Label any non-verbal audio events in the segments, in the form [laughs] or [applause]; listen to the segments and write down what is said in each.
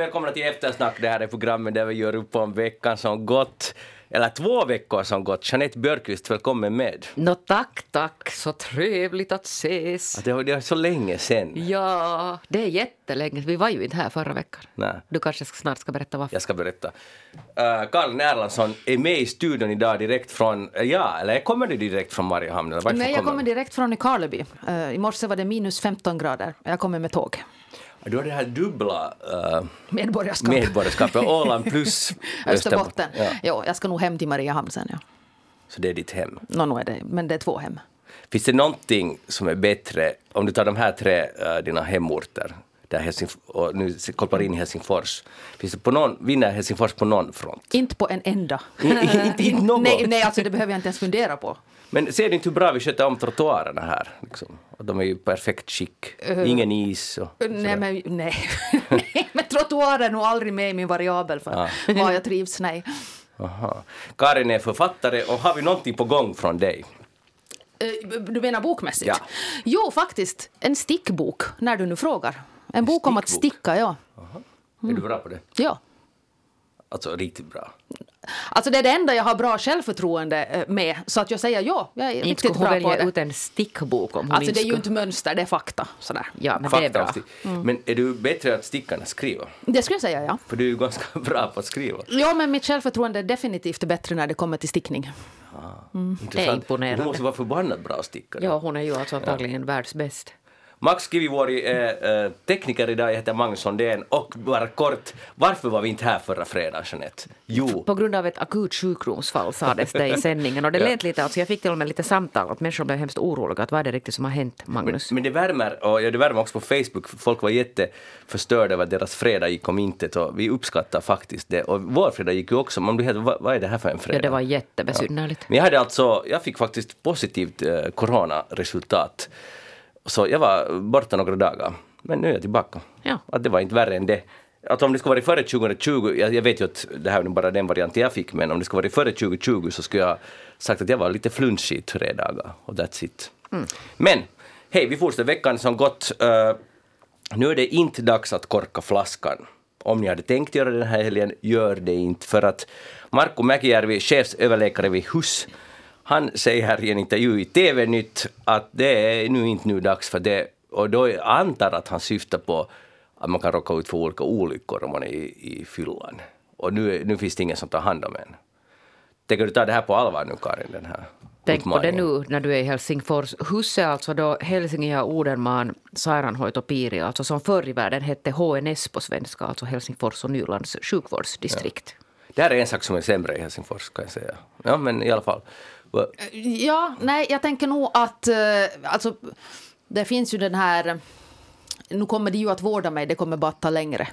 välkomna till Eftersnack. Det här är programmet där vi gör upp om veckan som gått. Eller två veckor som gått. Jeanette Björkqvist, välkommen med. Nå tack, tack. Så trevligt att ses. Att det, var, det var så länge sen. Ja, det är jättelänge. Vi var ju inte här förra veckan. Nej. Du kanske snart ska berätta varför. Jag ska berätta. Uh, Karl är med i studion idag direkt från, uh, ja, eller kommer du direkt från Mariehamn? Eller Nej, jag kommer kommer direkt från Nykarleby. Uh, I morse var det minus 15 grader. Jag kommer med tåg. Du har det här dubbla uh, Medborgarskap. medborgarskapet, Åland plus [laughs] Österbotten. Ja. Jo, jag ska nog hem till Mariehamn sen. Ja. Så det är ditt hem. No, är det, men det är två hem. Finns det någonting som är bättre, om du tar de här tre uh, dina hemorter, där Helsingf- och nu kopplar in Helsingfors, finns det på någon, vinner Helsingfors på någon front? Inte på en enda. Inte- inte- något? nej, nej, alltså det behöver jag inte ens fundera på. Men ser du inte hur bra vi sköter om trottoarerna här? Liksom? Och de är ju perfekt skick. Ingen is och Nej, sådär. men, nej. [laughs] nej, men trottoarer är nog aldrig med i min variabel för var jag trivs. Nej. Aha. Karin är författare och har vi någonting på gång från dig? Eh, Du menar bokmässigt? Ja. Jo, faktiskt. En stickbok, när du nu frågar. En bok om att sticka, ja. Är du bra på det? ja. Alltså riktigt bra. Alltså det är det enda jag har bra självförtroende eh, med. Så att jag säger ja, jag är Inte riktigt skulle hon bra på välja det. ut en stickbok om hon Alltså inte det är ju inte mönster, det är fakta. Sådär. Ja, men det Fakta är bra. stick. Men är du bättre att sticka än att skriva? Det skulle jag säga, ja. För du är ju ganska [laughs] bra på att skriva. Ja, men mitt självförtroende är definitivt bättre när det kommer till stickning. Intressant. imponerande. Du måste vara förbannat bra stickare. Ja, hon är ju alltså antagligen världsbäst. Max Kivivuori är eh, tekniker idag, jag heter Magnus Sundén och bara kort, varför var vi inte här förra fredagen, Jeanette? Jo, På grund av ett akut sjukdomsfall sades det i [laughs] sändningen. Och det Ja. lät lite, alltså jag fick till och med lite samtal att människor blev hemskt oroliga. Att vad är det riktigt som har hänt, Magnus? men det värmer, och ja, det värmer också på Facebook, folk var jätteförstörda över att deras fredag gick om intet och vi uppskattar faktiskt det. Och vår fredag gick ju också, man blir helt, vad, vad är det här för en fredag? ja, det var jättebesynnerligt. Men jag hade alltså, jag fick faktiskt positivt eh, coronaresultat. Så jag var borta några dagar. Men nu är jag tillbaka. Ja. Att det var inte värre än det. Att om det skulle varit före 2020, jag, jag vet ju att det här är bara den varianten jag fick, men om det skulle varit före 2020 så skulle jag sagt att jag var lite flunchig i tre dagar. Och that's it. Men, hej, vi fortsätter veckan som gått. Eh, nu är det inte dags att korka flaskan. Om ni hade tänkt göra det den här helgen, gör det inte. För att Marko Mäkijärvi, chefsöverläkare vid HUS, han säger här i en intervju i TV-nytt att det är nu inte nu dags för det. Och då antar att han syftar på att man kan råka ut för olika olyckor om man är i, i fyllan. Och nu, nu finns det ingen som tar hand om en. Tänker du ta det här på allvar nu, Karin? Den här Tänk på det nu när du är i Helsingfors. Husse alltså då Helsingin och Odenman, Sairaanhoitopiiri, alltså som förr i världen hette HNS på svenska, alltså Helsingfors och Nylands sjukvårdsdistrikt. Det här är en sak som är sämre i Helsingfors, kan jag säga. Ja, men i alla fall. Va- Ja, nej, jag tänker nog att... eh, alltså, det finns ju den här... Nu kommer de ju att vårda mig, det kommer bara att ta längre.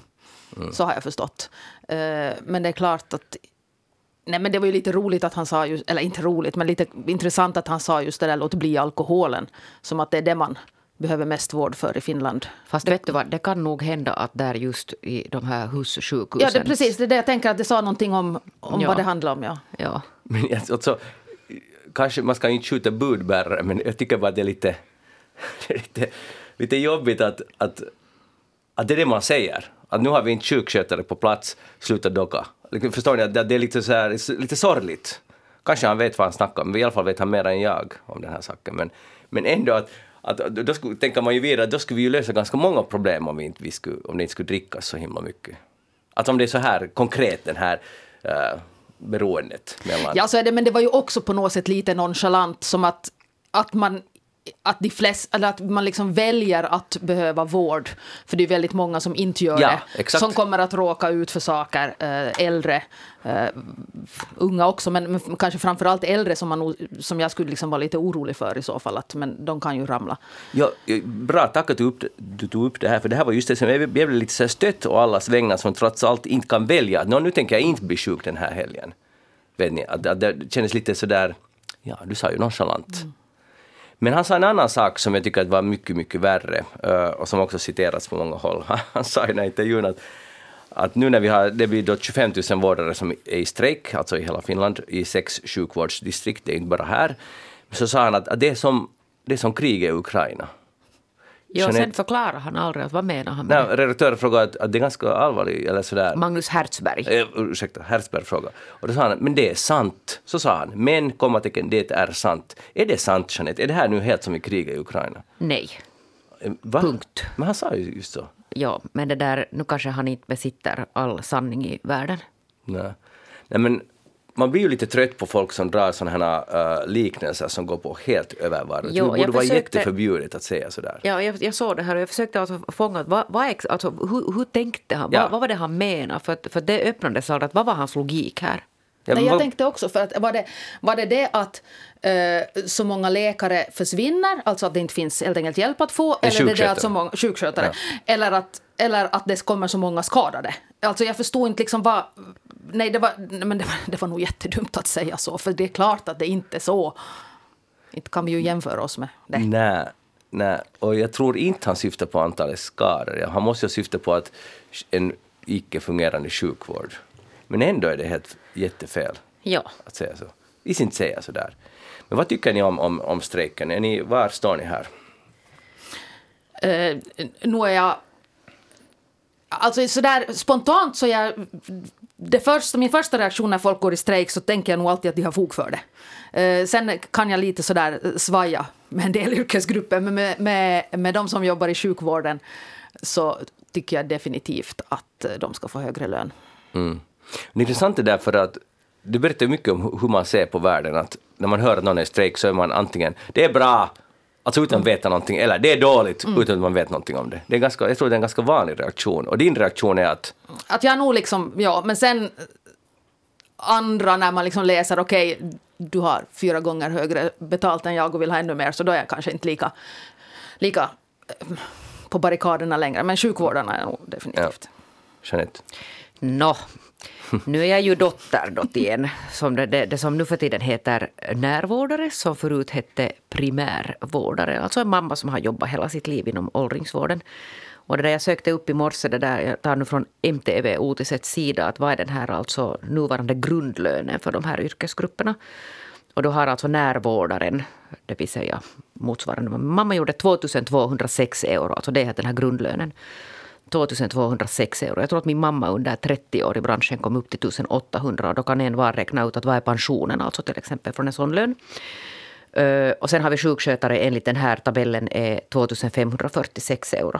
Så har jag förstått. Eh, men det är klart att... Nej, men det var ju lite roligt att han sa just, eller inte roligt, men lite intressant att han sa just det där låt bli alkoholen. Som att det är det man behöver mest vård för i Finland. Fast vet du vad, det kan nog hända att där just i de här hussjukhusen... Ja, det, precis. Det är det jag tänker att det sa någonting om, om Ja. vad det handlar om. Ja. Ja. Men jag- alltså, kanske man ska inte skjuta budbärare, men jag tycker bara att det är lite, [laughs] lite, lite jobbigt att, att, att det är det man säger. Att nu har vi inte sjukskötare på plats, sluta docka. Liksom, förstår ni? Att det är lite, så här, lite sorgligt. Kanske han vet vad han snackar om, men i alla fall vet han mer än jag om den här saken. Men, men ändå att, att då skulle, tänker man ju vidare att då skulle vi ju lösa ganska många problem om, vi inte, vi skulle, om det inte skulle drickas så himla mycket. Att om det är så här konkret, den här uh, beroendet mellan... Ja, så är det, men det var ju också på något sätt lite nonchalant som att, att man att, de flest, eller att man liksom väljer att behöva vård. För det är väldigt många som inte gör Ja, det. exakt. Som kommer att råka ut för saker. Eh, äldre, eh, unga också, men, men kanske framförallt äldre som, man, som jag skulle liksom vara lite orolig för i så fall. Att, men de kan ju ramla. Ja, bra, tack att du, upp, du tog upp det här, för det här var just det som jag blev lite så stött å allas vägnar som trots allt inte kan välja. Nå, nu tänker jag inte bli sjuk den här helgen. Vet ni, att, att det kändes lite sådär, ja, du sa ju nonchalant. Men han sa en annan sak som jag tycker var mycket, mycket värre eh, och som också citerats på många håll. [laughs] Han sa i den här intervjun att, att nu när vi har, det blir då 25 000 vårdare som är i strejk, alltså i hela Finland, i sex sjukvårdsdistrikt, det är inte bara här. Så sa han att, att det, är som, det är som krig i Ukraina. Jeanette- sen förklarar han aldrig att vad menar han med Nej, redaktören frågade att, att det är ganska allvarligt, eller sådär. Magnus Hertzberg. Eh, ursäkta, Herzberg fråga. Och då sa han, men det är sant. Så sa han, men kommatecken, det är sant. Är det sant, Jeanette? Är det här nu helt som i kriget i Ukraina? Nej. Eh, Va? Punkt. Men han sa ju just så. Ja, men det där, nu kanske han inte besitter all sanning i världen. Nej. Nej, men man blir ju lite trött på folk som drar sådana här uh, liknelser som går på helt övervarvet. Jo, det borde jag vara försökte- jätteförbjudet att säga sådär. Ja, jag, jag såg det här och jag försökte alltså fånga vad, vad ex, alltså, hur, hur tänkte han, Ja. vad, vad var det han menade? För, att- för det öppnades aldrig, att vad var hans logik här? Ja, Nej, jag vad- tänkte också, för att var det var det, det att eh, så många läkare försvinner, alltså att det inte finns helt enkelt hjälp att få, eller det är det att så många sjukskötare, eller, att, eller att det kommer så många skadade. Alltså jag förstod inte liksom vad... Nej, det var, nej, men det, var, det var nog jättedumt att säga så, för det är klart att det inte är så. Inte kan vi ju jämföra oss med det. Nej, nej, och jag tror inte han syftar på antalet skador. Han måste ju syfta på att en icke-fungerande sjukvård. Men ändå är det helt jättefel Ja. att säga så. Vi ska inte säga så där. Men vad tycker ni om, om, om strejken? Är ni, var står ni här? Eh, nu är jag... Alltså sådär spontant så jag... Det första, min första reaktion när folk går i strejk så tänker jag nog alltid att de har fog för det. Eh, sen kan jag lite sådär eh, svaja med en del [laughs] yrkesgrupper men med, med, med de som jobbar i sjukvården så tycker jag definitivt att eh, de ska få högre lön. Mm. Det är intressant det där för att du berättar mycket om hur man ser på världen. Att när man hör att någon är i strejk så är man antingen det är bra, alltså utan att veta någonting, eller det är dåligt utan att man vet någonting om det. det är ganska, jag tror det är en ganska vanlig reaktion. Och din reaktion är att Att jag nog liksom, ja, men sen andra när man liksom läser, okej, du har fyra gånger högre betalt än jag och vill ha ännu mer, så då är jag kanske inte lika, lika eh, på barrikaderna längre. Men sjukvårdarna är nog definitivt. Jeanette, Nå, nu är jag ju dotter då till en, som det, det, det som nu för tiden heter närvårdare, som förut hette primärvårdare. Alltså en mamma som har jobbat hela sitt liv inom åldringsvården. Och det där jag sökte upp i morse, det där, jag tar nu från MTV Otisets sida, att vad är den här alltså nuvarande grundlönen för de här yrkesgrupperna? Och då har alltså närvårdaren, det vill säga motsvarande, mamma gjorde 2206 euro, alltså det är den här grundlönen. 2206 euro. Jag tror att min mamma under 30 år i branschen kom upp till 1800 och då kan en var räkna ut att vad är pensionen, alltså till exempel från en sån lön. Eh, och sen har vi sjukskötare enligt den här tabellen är 2546 euro.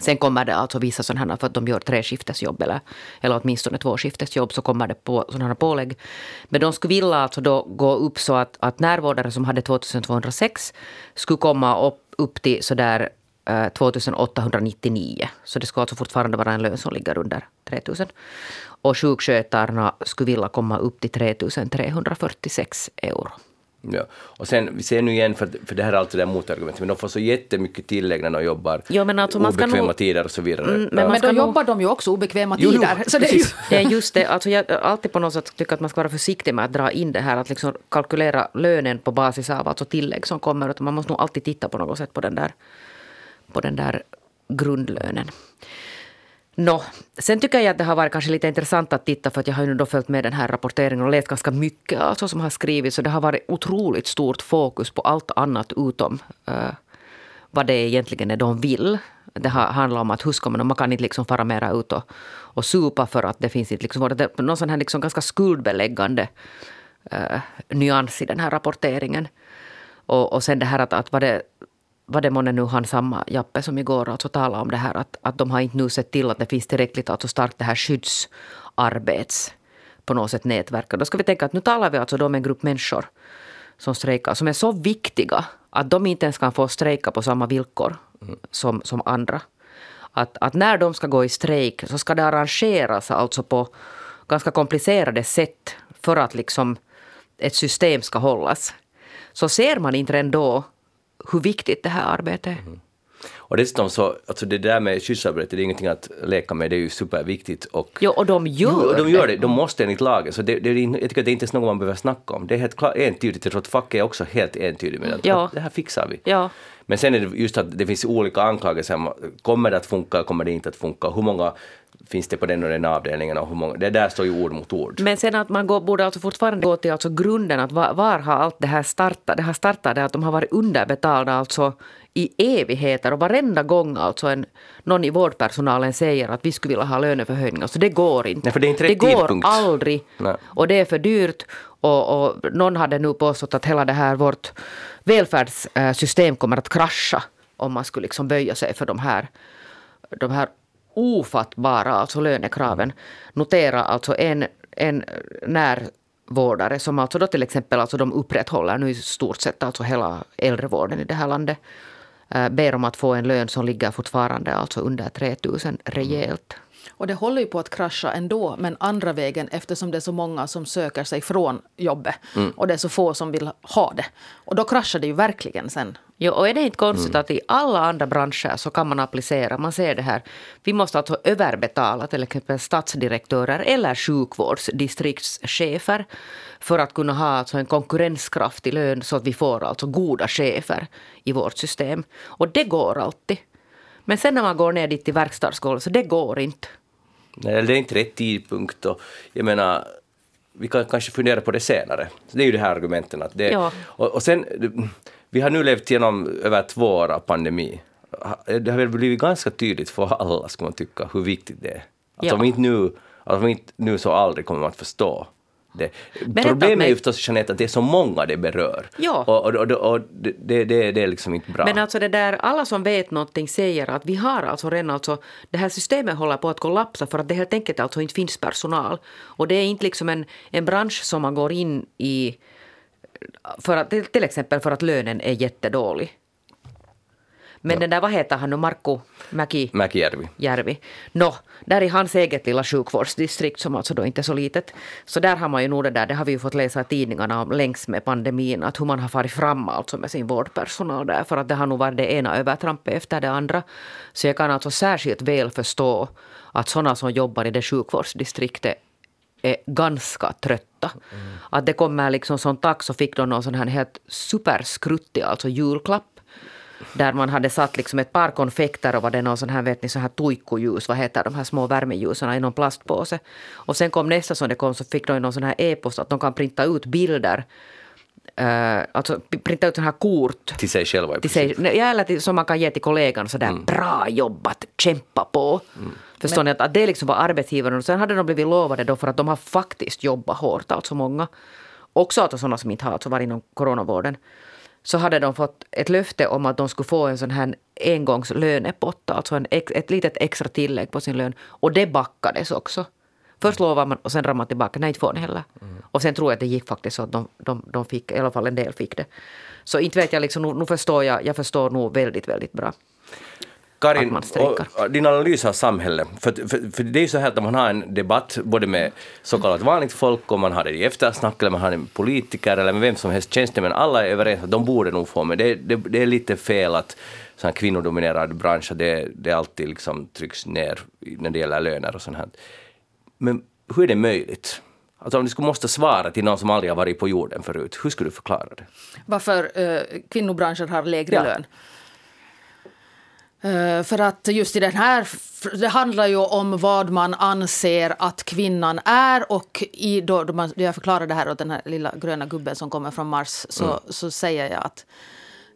Sen kommer det alltså vissa sådana här, för att de gör treskiftesjobb eller, eller åtminstone tvåskiftesjobb, så kommer det på sådana pålägg. Men de skulle vilja alltså då gå upp så att, att närvårdare som hade 2206 skulle komma upp, upp till sådär 2899. Så det ska alltså fortfarande vara en lön som ligger under 3000. Och sjukskötarna skulle vilja komma upp till 3346 euro. ja. Och sen, vi ser nu igen, för, för det här är alltid det där motargumentet, men de får så jättemycket tillägg när de jobbar Jo, men alltså man ska obekväma nog- tider och så vidare. Mm, men Ja. man Men då nog- jobbar de ju också obekväma Jo, jo, tider. så det är ju. Det är [laughs] just det. Alltså jag alltid på något sätt tycker att man ska vara försiktig med att dra in det här att liksom kalkylera lönen på basis av alltså tillägg som kommer. Utan man måste nog alltid titta på något sätt på den där, på den där grundlönen. Nå, sen tycker jag att det har varit kanske lite intressant att titta för att jag har ju då följt med den här rapporteringen och läst ganska mycket alltså som har skrivits. Så det har varit otroligt stort fokus på allt annat utom uh, vad det egentligen är de vill. Det har handlat om att hur ska man, man kan inte liksom fara mera ut och, och supa för att det finns inte liksom, det är någon sån här liksom ganska skuldbeläggande uh, nyans i den här rapporteringen. Och, och sen det här att, att vad det var det månne nu han samma Jappe som igår alltså talade om det här att, att de har inte nu sett till att det finns tillräckligt alltså starkt det här skyddsarbets på något sätt nätverk. Och Då ska vi tänka att nu talar vi alltså om en grupp människor som strejkar som är så viktiga att de inte ens kan få strejka på samma villkor som, som andra. Att, att när de ska gå i strejk så ska det arrangeras alltså på ganska komplicerade sätt för att liksom ett system ska hållas. Så ser man inte redan då hur viktigt det här arbetet är. Och dessutom så, alltså det där med skyddsarbete, det är ingenting att leka med, det är ju superviktigt. Och, Jo, och de gör, Jo, de gör det. De måste enligt lagen. Så det, det, jag tycker att det är inte ens något man behöver snacka om. Det är helt klart entydigt. Jag tror att facket är också helt entydigt med att, Ja. att det här fixar vi. Ja. Men sen är det just att det finns olika anklagelser. Kommer det att funka, kommer det inte att funka? Hur många finns det på den och den avdelningen och hur många, det där står ju ord mot ord. Men sen att man går, borde alltså fortfarande gå till alltså grunden, att var, var har allt det här startat? Det har startat det att de har varit underbetalda alltså i evigheter och varenda gång alltså en, någon i vårdpersonalen säger att vi skulle vilja ha löneförhöjningar, så det går inte. Nej, för det är inte rätt går tidpunkt. aldrig Nej. och det är för dyrt och, och någon hade nu påstått att hela det här vårt välfärdssystem kommer att krascha om man skulle liksom böja sig för de här, de här ofattbara alltså lönekraven. Notera alltså en, en närvårdare som alltså då till exempel alltså de upprätthåller nu i stort sett alltså hela äldrevården i det här landet eh, ber om att få en lön som ligger fortfarande alltså under 3000 rejält. Och det håller ju på att krascha ändå, men andra vägen eftersom det är så många som söker sig från jobbet och det är så få som vill ha det. Och då kraschar det ju verkligen sen. Jo, och är det inte konstigt att i alla andra branscher så kan man applicera, man ser det här, vi måste alltså överbetala till exempel statsdirektörer eller sjukvårdsdistriktschefer för att kunna ha alltså en konkurrenskraftig lön så att vi får alltså goda chefer i vårt system. Och det går alltid. Men sen när man går ner dit till verkstadsgolvet så det går inte. Nej, det är inte rätt tidpunkt och jag menar, vi kan kanske fundera på det senare. Så det är ju det här argumenten att det, Ja. och, och sen, vi har nu levt igenom över två år av pandemi. Det har väl blivit ganska tydligt för alla, ska man tycka, hur viktigt det är. Att Ja. om inte nu, att om inte nu så aldrig kommer man att förstå det. Berätta Problemet är ju förstås Jeanette, att det är så många det berör. Ja. Och, och, och, och det, det, det, är liksom inte bra. Men alltså det där, alla som vet någonting säger att vi har alltså redan alltså, det här systemet håller på att kollapsa för att det helt enkelt alltså inte finns personal. Och det är inte liksom en, en bransch som man går in i för att, till exempel för att lönen är jättedålig. Men den där, vad heter han nu, Markku Mäki? Mäkijärvi. Järvi. Nå, där i hans eget lilla sjukvårdsdistrikt som alltså då inte är så litet. Så där har man ju nog det där, det har vi ju fått läsa i tidningarna om längs med pandemin, att hur man har farit fram alltså med sin vårdpersonal där, för att det har nog varit det ena övertrampet efter det andra. Så jag kan alltså särskilt väl förstå att sådana som jobbar i det sjukvårdsdistriktet är ganska trötta. Att det kommer liksom som tack så fick de någon sån här helt superskruttig alltså julklapp där man hade satt liksom ett par konfekter och var det någon sån här, vet ni, sån här tuikkuljus, vad heter de här små värmeljusen i någon plastpåse. Och sen kom nästa som det kom så fick de någon sån här e-post att de kan printa ut bilder, uh, alltså printa ut sån här kort Till sig själva till sig, nej, eller till, som man kan ge till kollegan sådär bra jobbat, kämpa på. Förstår ni att, att det liksom var arbetsgivaren och sen hade de blivit lovade då för att de har faktiskt jobbat hårt, alltså många. Också alltså sådana som inte har alltså varit inom coronavården. Så hade de fått ett löfte om att de skulle få en sån här engångslönepott, alltså en, ett litet extra tillägg på sin lön. Och det backades också. Först lovade man och sen ramade man tillbaka, nej inte får ni heller. Och sen tror jag att det gick faktiskt så att de, de, de fick, i alla fall en del fick det. Så inte vet jag, liksom, nu, nu förstår jag, jag förstår nog väldigt, väldigt bra. Karin, och, din analys av samhället. För, för, för det är ju så här att man har en debatt både med så kallat vanligt folk och man har det i eftersnack eller man har en politiker eller med vem som helst tjänstemän. Alla är överens att de borde nog få men det, det, det är lite fel att sån här kvinnodominerad bransch, det, det alltid liksom trycks ner när det gäller löner och sånt här. Men hur är det möjligt? Alltså om du skulle måste svara till någon som aldrig har varit på jorden förut, hur skulle du förklara det? Varför eh, kvinnobranschen har lägre Ja. lön. Eh, för att just i den här, det handlar ju om vad man anser att kvinnan är och i då, då man, jag förklarar det här åt den här lilla gröna gubben som kommer från Mars så, så säger jag att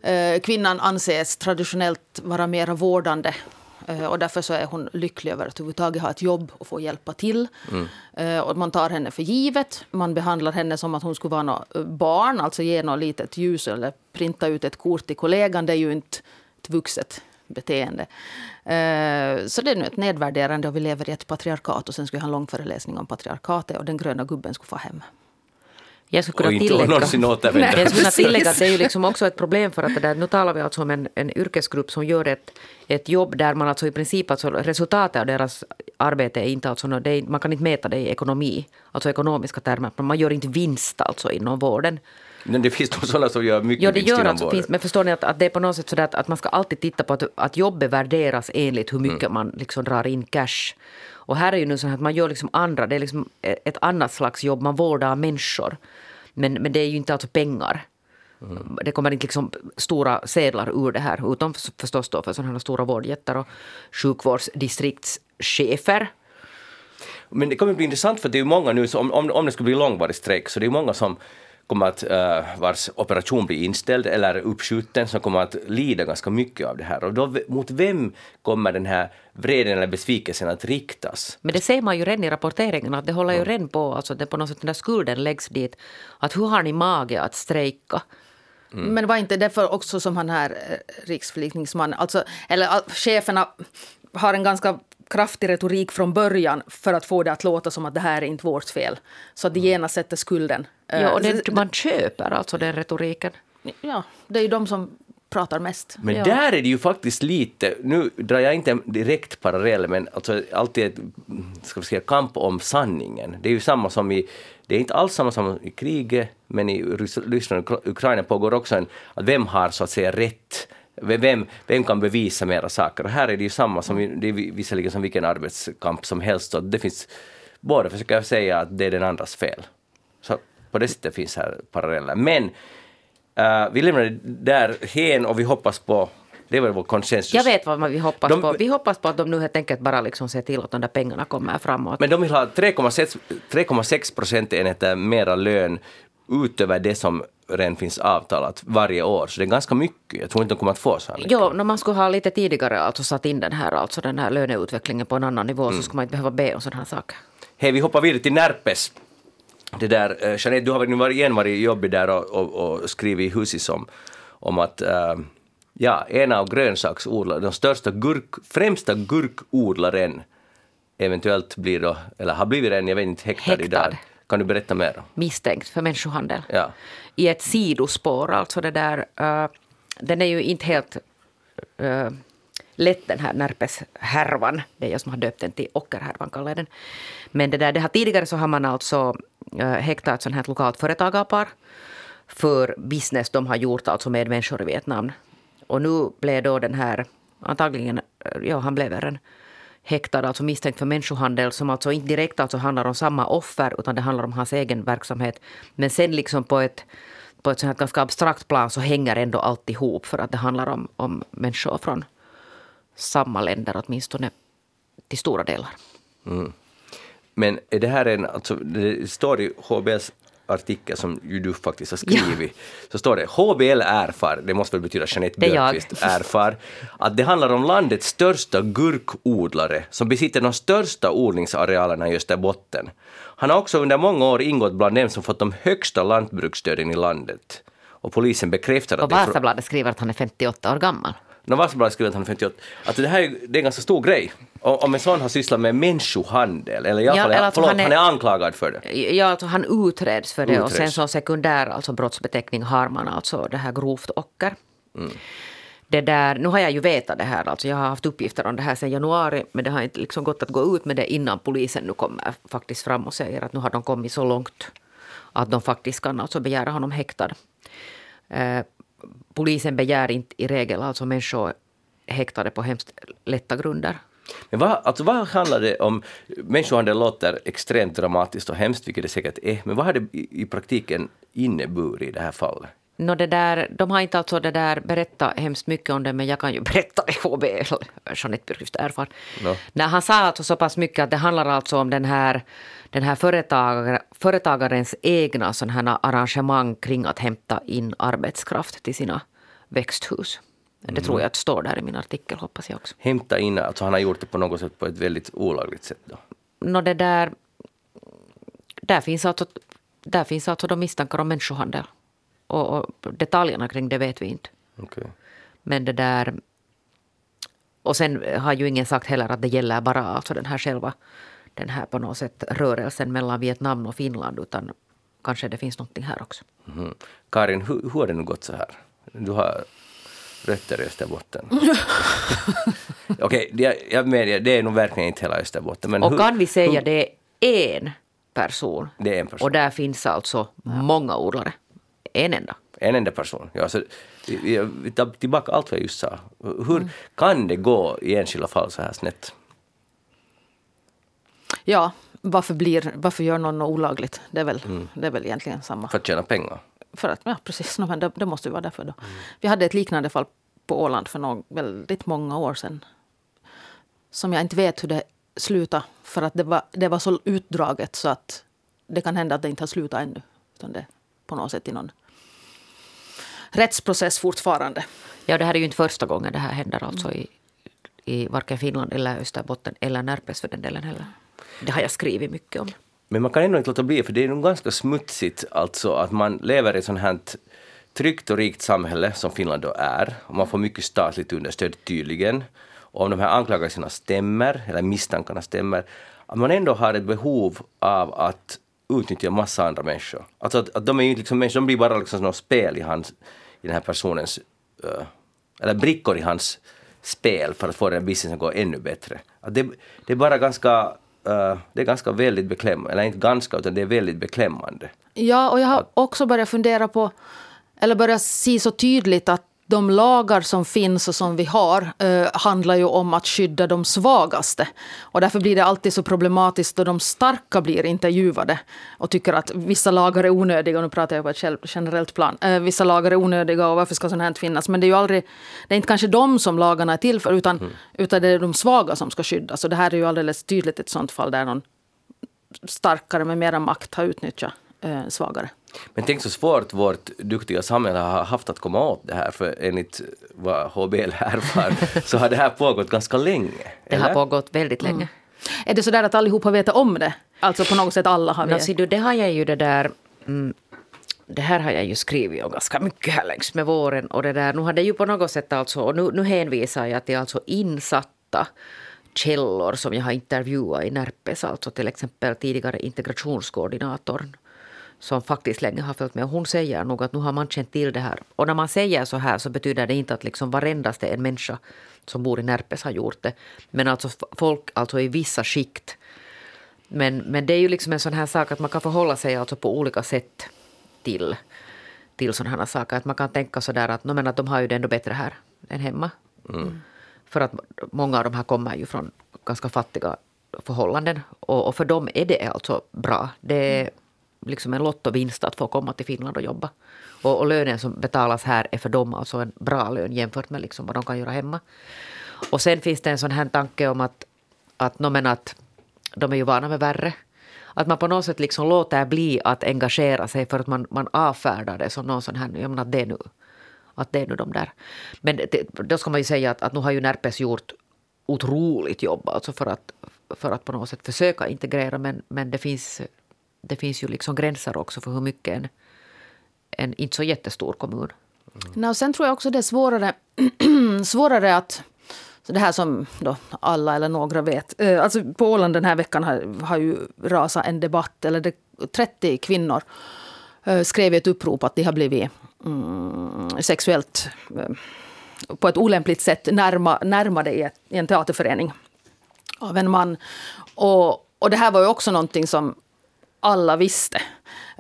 eh, kvinnan anses traditionellt vara mer vårdande eh, och därför så är hon lycklig över att överhuvudtaget ha ett jobb och få hjälpa till. Eh, och man tar henne för givet. Man behandlar henne som att hon skulle vara något eh, barn, alltså ge något litet ljus eller printa ut ett kort till kollegan. Det är ju inte ett vuxet beteende. Eh, Så det är nu ett nedvärderande och vi lever i ett patriarkat och sen skulle jag ha en lång föreläsning om patriarkatet och den gröna gubben skulle få hem. Jag skulle kunna tillägga, jag skulle kunna tillägga att det är ju liksom också ett problem för att det där, nu talar vi alltså om en, en yrkesgrupp som gör ett, ett jobb där man alltså i princip, alltså resultatet av deras arbete är inte alltså, det är, man kan inte mäta det i ekonomi, alltså ekonomiska termer, man gör inte vinst alltså inom vården. Men det finns nog sådana som gör mycket Ja, det gör alltså, finns, men förstår ni att, att det är på något sätt så att, att man ska alltid titta på att, att jobbet värderas enligt hur mycket Mm. man liksom drar in cash. Och här är ju nu så att man gör liksom andra, det är liksom ett annat slags jobb, man vårdar människor. Men, men det är ju inte alltså pengar. Mm. Det kommer inte liksom stora sedlar ur det här, utom förstås då för sådana här stora vårdjättar och sjukvårdsdistriktschefer. Men det kommer bli intressant för det är ju många nu, så om, om, om det skulle bli långvarig strejk, så det är många som kommer att, uh, vars operation blir inställd eller uppskjuten, som kommer att lida ganska mycket av det här. Och då, mot vem kommer den här vreden eller besvikelsen att riktas? Men det ser man ju redan i rapporteringen, att det håller ju redan på, alltså det på något sätt den där skulden läggs dit. Att hur har ni mage att strejka? Mm. Men var inte därför också som han här eh, riksförlikningsman, alltså, eller cheferna har en ganska kraftig retorik från början för att få det att låta som att det här är inte vårt fel. Så att de genast sätter skulden. Ja, och det, man köper alltså den retoriken. Ja, det är ju de som pratar mest. Men ja. där är det ju faktiskt lite, nu drar jag inte en direkt parallell, men alltså alltid ett ska vi säga, kamp om sanningen. Det är ju samma som i, det är inte alls samma som i kriget, men i Ryssland och Ukraina pågår också en, att vem har så att säga rätt vem, vem kan bevisa mera saker? Och här är det ju samma som det är visserligen som vilken arbetskamp som helst. Så det finns, båda försöker säga att det är den andras fel. Så på det sättet finns här paralleller. Men uh, vi lämnar det där hen och vi hoppas på det var vår konsensus. Jag vet vad vi hoppas de, på. Vi hoppas på att de nu helt enkelt bara liksom ser till att de där pengarna kommer framåt. Men de vill ha 3,6 procentenheter mera lön utöver det som redan finns avtalat varje år, så det är ganska mycket. Jag tror inte de kommer att få så här mycket. Jo, när man skulle ha lite tidigare alltså satt in den här, alltså den här löneutvecklingen på en annan nivå mm. så skulle man inte behöva be om sådana här saker. Hej, vi hoppar vidare till Närpes. Det där, uh, Jeanette, du har nu varit, igen varit jobbig där och, och, och skrivit i Husis om, om att uh, ja, en av grönsaksodlarna, den största gurk, främsta gurkodlaren eventuellt blir då, eller har blivit en, jag vet inte, häktad, häktad. idag. Kan du berätta mer? Misstänkt för människohandel. Ja. I ett sidospår, alltså det där... Uh, den är ju inte helt uh, lätt den här Närpes-härvan. Det är jag som har döpt den till Ockerhärvan, kallar jag den. Men det, där, det har, tidigare så har man alltså uh, häktat ett sånt här lokalt företagarpar för business de har gjort alltså med människor i Vietnam. Och nu blev då den här, antagligen, ja han blev en häktad, alltså misstänkt för människohandel som alltså inte direkt alltså handlar om samma offer utan det handlar om hans egen verksamhet. Men sen liksom på ett, på ett sånt ganska abstrakt plan så hänger ändå allt ihop för att det handlar om, om människor från samma länder åtminstone till stora delar. Mm. Men är det här en, alltså det står i HBS artikel som ju du faktiskt har skrivit, ja. så står det HBL erfar, det måste väl betyda Jeanette Björkqvist erfar, att det handlar om landets största gurkodlare som besitter de största odlingsarealerna i Österbotten. Han har också under många år ingått bland dem som fått de högsta lantbruksstöden i landet. Och polisen bekräftar att... Och Vasabladet skriver att han är 58 år gammal. Att han är 58. Alltså det här är, det är en ganska stor grej. Om en sån har sysslat med människohandel, eller i alla ja, fall, alltså förlåt, han är, han är anklagad för det. Ja, alltså han utreds för det utreds. och sen som sekundär alltså brottsbeteckning har man alltså det här grovt ocker. Mm. Det där, nu har jag ju vetat det här, alltså jag har haft uppgifter om det här sedan januari, men det har inte liksom gått att gå ut med det innan polisen nu kommer faktiskt fram och säger att nu har de kommit så långt att de faktiskt kan alltså begära honom häktad. Polisen begär inte i regel alltså människor häktade på hemskt lätta grunder. Men vad, alltså vad handlar det om? Människohandel låter extremt dramatiskt och hemskt, vilket det säkert är, men vad har det i, i praktiken inneburit i det här fallet? No, det där, de har inte alltså det där berättat hemskt mycket om det, men jag kan ju [laughs] berätta det. HB, Jeanette Björkqvist erfar. No. När han sa alltså så pass mycket att det handlar alltså om den här, den här företagare, företagarens egna sådana arrangemang kring att hämta in arbetskraft till sina växthus. Det mm. tror jag att står där i min artikel, hoppas jag också. Hämta in, alltså han har gjort det på något sätt på ett väldigt olagligt sätt då? No, det där, där finns alltså, där finns alltså de misstankar om människohandel. Och, och, detaljerna kring det vet vi inte. Okay. Men det där... Och sen har ju ingen sagt heller att det gäller bara alltså den här själva den här på något sätt rörelsen mellan Vietnam och Finland utan kanske det finns någonting här också. Mm. Karin, hur, hur har det nu gått så här? Du har rötter i Österbotten. [laughs] Okej, okay, jag medger, det är nog verkligen inte hela Österbotten. Men och hur, kan vi säga hur, det är en person? Det är en person. Och där finns alltså många odlare. En enda. En enda person. Ja, så, vi tar tillbaka allt vad jag just sa. Hur mm. kan det gå i enskilda fall så här snett? Ja, varför, blir, varför gör någon något olagligt? Det är, väl, mm. det är väl egentligen samma. För att tjäna pengar? För att, ja, precis. [laughs] No, men det, det, måste ju vara därför då. Mm. Vi hade ett liknande fall på Åland för någon, väldigt många år sedan. Som jag inte vet hur det sluta för att det var, det var så utdraget så att det kan hända att det inte har slutat ännu. Utan det på något sätt i någon rättsprocess fortfarande. Ja, det här är ju inte första gången det här händer alltså i, i varken Finland eller Österbotten eller Närpes för den delen heller. Det har jag skrivit mycket om. Men man kan ändå inte låta bli, för det är nog ganska smutsigt alltså att man lever i ett sånt här tryggt och rikt samhälle som Finland då är, och man får mycket statligt understöd tydligen, och om de här anklagelserna stämmer, eller misstankarna stämmer, att man ändå har ett behov av att utnyttja massa andra människor. Alltså att, att de är ju liksom människor, de blir bara liksom något spel i, hans, i den här personens, eh, eller brickor i hans spel för att få den businessen att gå ännu bättre. Att det, det är bara ganska, uh, det är ganska väldigt beklämmande, eller inte ganska, utan det är väldigt beklämmande. Ja, och jag har också börjat fundera på, eller börjat se så tydligt att de lagar som finns och som vi har eh, handlar ju om att skydda de svagaste. Och därför blir det alltid så problematiskt då de starka blir intervjuade och tycker att vissa lagar är onödiga. Och nu pratar jag på ett generellt plan. Eh, vissa lagar är onödiga och varför ska sånt här finnas? Men det är ju aldrig, det är inte kanske de som lagarna är till för utan, mm. utan det är de svaga som ska skyddas. Och det här är ju alldeles tydligt ett sånt fall där någon starkare med mera makt har utnyttjat eh, svagare. Men tänk så svårt vårt duktiga samhälle har haft att komma åt det här, för enligt vad HBL erfar [laughs] så har det här pågått ganska länge. Det eller? har pågått väldigt länge. Mm. Är det så där att allihopa vet om det? Alltså på något sätt alla har vetat? No, det har jag ju det där... Mm, det här har jag ju skrivit om ganska mycket här längs med våren. Och det där, nu har det ju på något sätt alltså, och nu, nu hänvisar jag till alltså insatta källor som jag har intervjuat i Närpes, alltså till exempel tidigare integrationskoordinatorn som faktiskt länge har följt med. Hon säger nog att nu har man känt till det här. Och när man säger så här så betyder det inte att liksom varendaste en människa som bor i Närpes har gjort det. Men alltså folk alltså i vissa skikt. Men, men det är ju liksom en sån här sak att man kan förhålla sig alltså på olika sätt till, till sådana här saker. Att man kan tänka så där att, no, men att de har ju det ändå bättre här än hemma. Mm. För att många av de här kommer ju från ganska fattiga förhållanden. Och, och för dem är det alltså bra. Det, liksom en lottovinst att få komma till Finland och jobba. Och, och lönen som betalas här är för dem alltså en bra lön jämfört med liksom vad de kan göra hemma. Och sen finns det en sån här tanke om att, att, no, men att de är ju vana med värre. Att man på något sätt liksom låter bli att engagera sig för att man, man avfärdar det som någon sån här, jag menar, att det är nu, att det är nu de där. Men det, då ska man ju säga att, att nu har ju Närpes gjort otroligt jobb alltså för att, för att på något sätt försöka integrera men, men det finns det finns ju liksom gränser också för hur mycket en, en inte så jättestor kommun. Mm. No, sen tror jag också det är svårare, [clears throat] svårare att... Så det här som då alla eller några vet. Eh, alltså på Åland den här veckan har, har ju rasat en debatt. Eller det, 30 kvinnor eh, skrev ett upprop att de har blivit mm, sexuellt eh, på ett olämpligt sätt närma, närmade i, ett, i en teaterförening av en man. Och, och det här var ju också någonting som alla visste.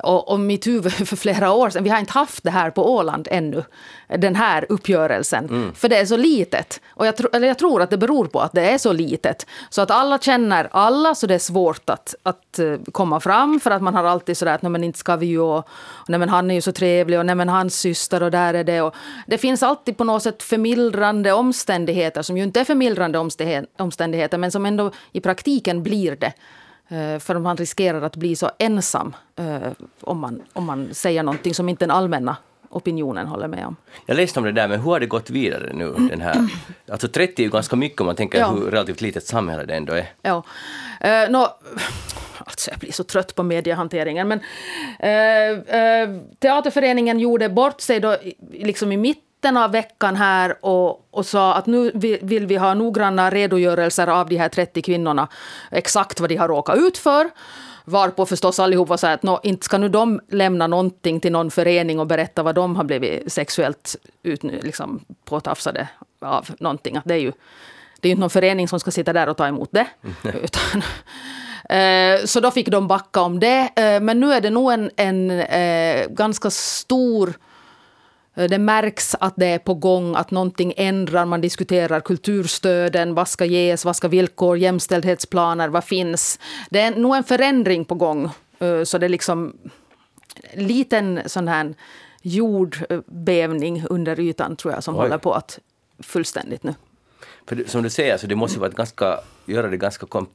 Och, och mitt huvud [laughs] för flera år sedan, vi har inte haft det här på Åland ännu, den här uppgörelsen. Mm. För det är så litet. Och jag, tro, eller jag tror att det beror på att det är så litet. Så att alla känner alla, så det är svårt att, att eh, komma fram. För att man har alltid sådär att nej men inte ska vi ju, och, nej men han är ju så trevlig och nej men hans syster och där är det. Och det finns alltid på något sätt förmildrande omständigheter som ju inte är förmildrande omständigheter men som ändå i praktiken blir det. Eh, för man riskerar att bli så ensam eh, om man, om man säger någonting som inte den allmänna opinionen håller med om. Jag läste om det där, men hur har det gått vidare nu? Den här, [clears throat] alltså 30 är ju ganska mycket om man tänker ja. hur relativt litet samhälle det ändå är. Ja. Uh, no, [sniffs] alltså jag blir så trött på mediehanteringen. Men, uh, uh, teaterföreningen gjorde bort sig då, liksom i mitt mitten av veckan här och, och sa att nu vill vi ha noggranna redogörelser av de här 30 kvinnorna. Exakt vad de har råkat ut för. Varpå förstås allihopa sa att no, inte ska nu de lämna någonting till någon förening och berätta vad de har blivit sexuellt ut, liksom, påtafsade av någonting. Att det är ju det är inte någon förening som ska sitta där och ta emot det. [laughs] Utan, eh, så då fick de backa om det. Eh, men nu är det nog en, en eh, ganska stor det märks att det är på gång, att någonting ändrar. Man diskuterar kulturstöden, vad ska ges, vad ska villkor, jämställdhetsplaner, vad finns? Det är nog en förändring på gång. Eh, så det är liksom en liten sån här jordbävning under ytan tror jag som Oj. håller på att fullständigt nu. För som du säger, så det måste vara ganska, göra det ganska kom,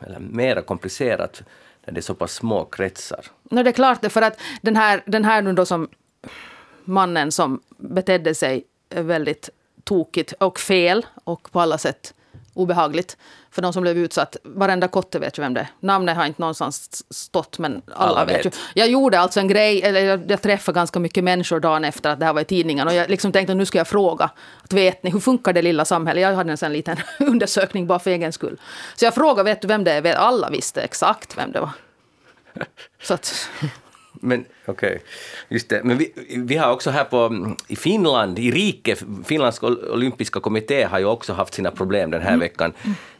eller mera komplicerat när det är så pass små kretsar. No, det är klart för att den här, den här nu då som mannen som betedde sig väldigt tokigt och fel och på alla sätt obehagligt för de som blev utsatt. Varenda kotte vet ju vem det är. Namnet har inte någonstans stått men alla, Alla vet. vet. ju. Jag gjorde alltså en grej, eller jag, träffade ganska mycket människor dagen efter att det här var i tidningen och jag liksom tänkte att nu ska jag fråga. Att vet ni, hur funkar det lilla samhället? Jag hade en sån liten [laughs] undersökning bara för egen skull. Så jag frågade, vet du vem det är? Alla visste exakt vem det var. Så att, Men okej, just det. Men vi, vi har också här på, i Finland, i Rike, Finlands olympiska kommitté har ju också haft sina problem den här veckan.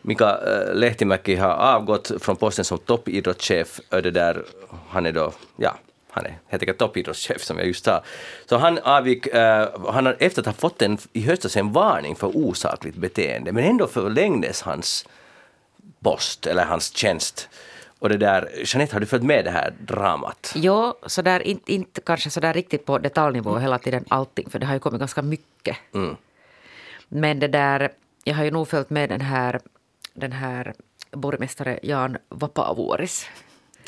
Mika äh, Lehtimäki har avgått från posten som toppidrottschef. Det där, han är då, ja, han är helt enkelt toppidrottschef som jag just sa. Så han avgick, äh, han har efter att ha fått en, i höstas en varning för osakligt beteende, men ändå förlängdes hans post, eller hans tjänst. Och det där, Jeanette, har du följt med det här dramat? Jo, så där, inte, inte kanske så där riktigt på detaljnivå hela tiden allting, för det har ju kommit ganska mycket. Men det där, jag har ju nog följt med den här, den här borgmästare Jan Vapaavuoris.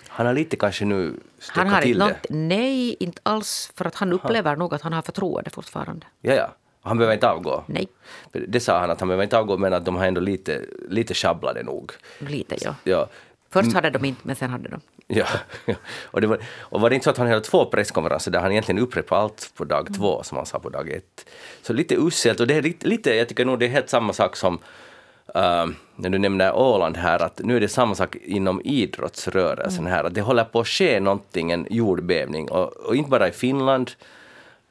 Han har lite kanske nu Han har till inte det. något, nej, inte alls, för att han upplever nog att han har förtroende fortfarande. Ja, ja. Han behöver inte avgå. Nej, Det sa han att han behöver inte avgå, men att de har ändå lite, lite sjabblade nog. lite ja. Ja. Först hade de inte, men sen hade de. [laughs] Ja, ja. Och, det var, och var det inte så att han hade två presskonferenser där han egentligen upprepade allt på dag två som han sa på dag ett? Så lite uselt och det är lite, lite jag tycker nog det är helt samma sak som uh, när du nämner Åland här, att nu är det samma sak inom idrottsrörelsen här, att det håller på att ske någonting, en jordbävning, och, och inte bara i Finland,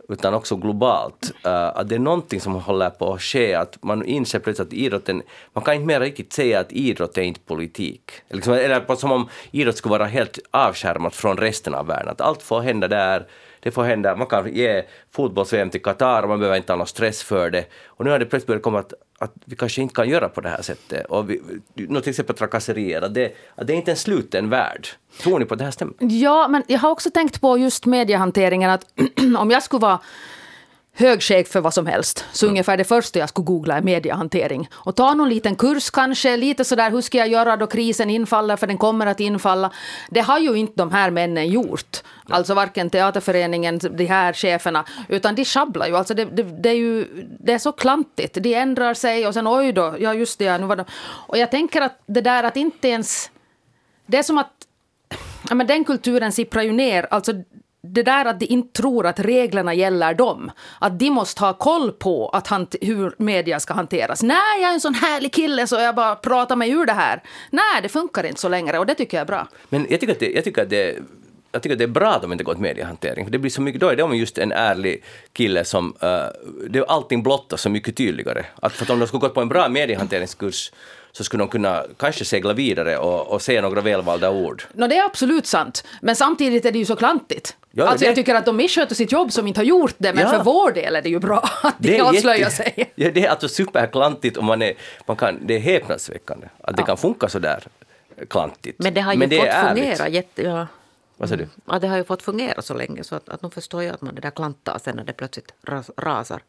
utan också globalt. Uh, att det är någonting som håller på att ske, att man inser plötsligt att idrotten, man kan inte mer riktigt säga att idrott är inte politik. Liksom, eller som om idrott skulle vara helt avskärmat från resten av världen, att allt får hända där, det får hända, man kan ge fotbolls-VM till Qatar och man behöver inte ha någon stress för det. Och nu har det plötsligt börjat komma att, att vi kanske inte kan göra på det här sättet. Och vi, till exempel trakasserier, att det, att det är inte en sluten värld. Tror ni på att det här stämmer? Ja, men jag har också tänkt på just mediehanteringen att [clears throat] om jag skulle vara högchef för vad som helst, så ungefär det första jag skulle googla är mediehantering. Och ta någon liten kurs kanske, lite sådär hur ska jag göra då krisen infaller, för den kommer att infalla. Det har ju inte de här männen gjort. Alltså varken teaterföreningen, de här cheferna, utan de sjabblar ju. Alltså det, det, det, är ju det är så klantigt. De ändrar sig och sen oj då, ja just det, ja, nu var det. Och jag tänker att det där att inte ens... Det är som att Ja, men den kulturen sipprar ju ner. Alltså, det där att de inte tror att reglerna gäller dem. Att de måste ha koll på att hur media ska hanteras. Nej, jag är en sån härlig kille så jag bara pratar mig ur det här. Nej, det funkar inte så längre och det tycker jag är bra. Men jag tycker att det, jag tycker att det, jag tycker att det är bra att de inte gått mediehantering. För det blir så mycket, då är de just en ärlig kille som... Uh, det är allting blottas så mycket tydligare. Att för att om de skulle gått på en bra mediehanteringskurs så skulle de kunna kanske segla vidare och, och säga några välvalda ord. No, det är absolut sant. Men samtidigt är det ju så klantigt. Ja, alltså, det- Jag tycker att de missköter sitt jobb som inte har gjort det. Men Ja. för vår del är det ju bra [laughs] att de avslöjar jätte- sig. [laughs] Ja, det är alltså superklantigt och man är, man kan, det är häpnadsväckande att det Ja. kan funka så där klantigt. Men det har ju är fått ärligt. fungera jätte... Ja. Vad sa du? Ja, det har ju fått fungera så länge så att, att nu förstår jag att man det där klantar sen när det plötsligt ras, rasar.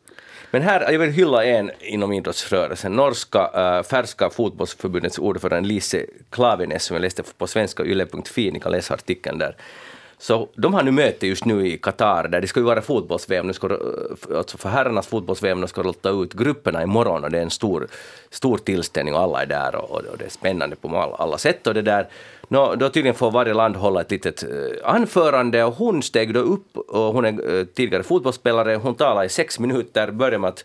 Men här, jag vill hylla en inom idrottsrörelsen, norska äh, färska fotbollsförbundets ordförande Lise Klaveness som jag läste på svenska yle.fi, ni kan läsa artikeln där. Så de har nu möte just nu i Qatar där det ska ju vara fotbolls-VM, nu ska, eh, alltså för herrarnas fotbolls-VM, de ska låta ut grupperna imorgon och det är en stor, stor tillställning och alla är där och, och det är spännande på alla, alla sätt och det där. Nå, då tydligen får varje land hålla ett litet eh, anförande och hon steg då upp och hon är eh, tidigare fotbollsspelare. Hon talade i sex minuter, började med att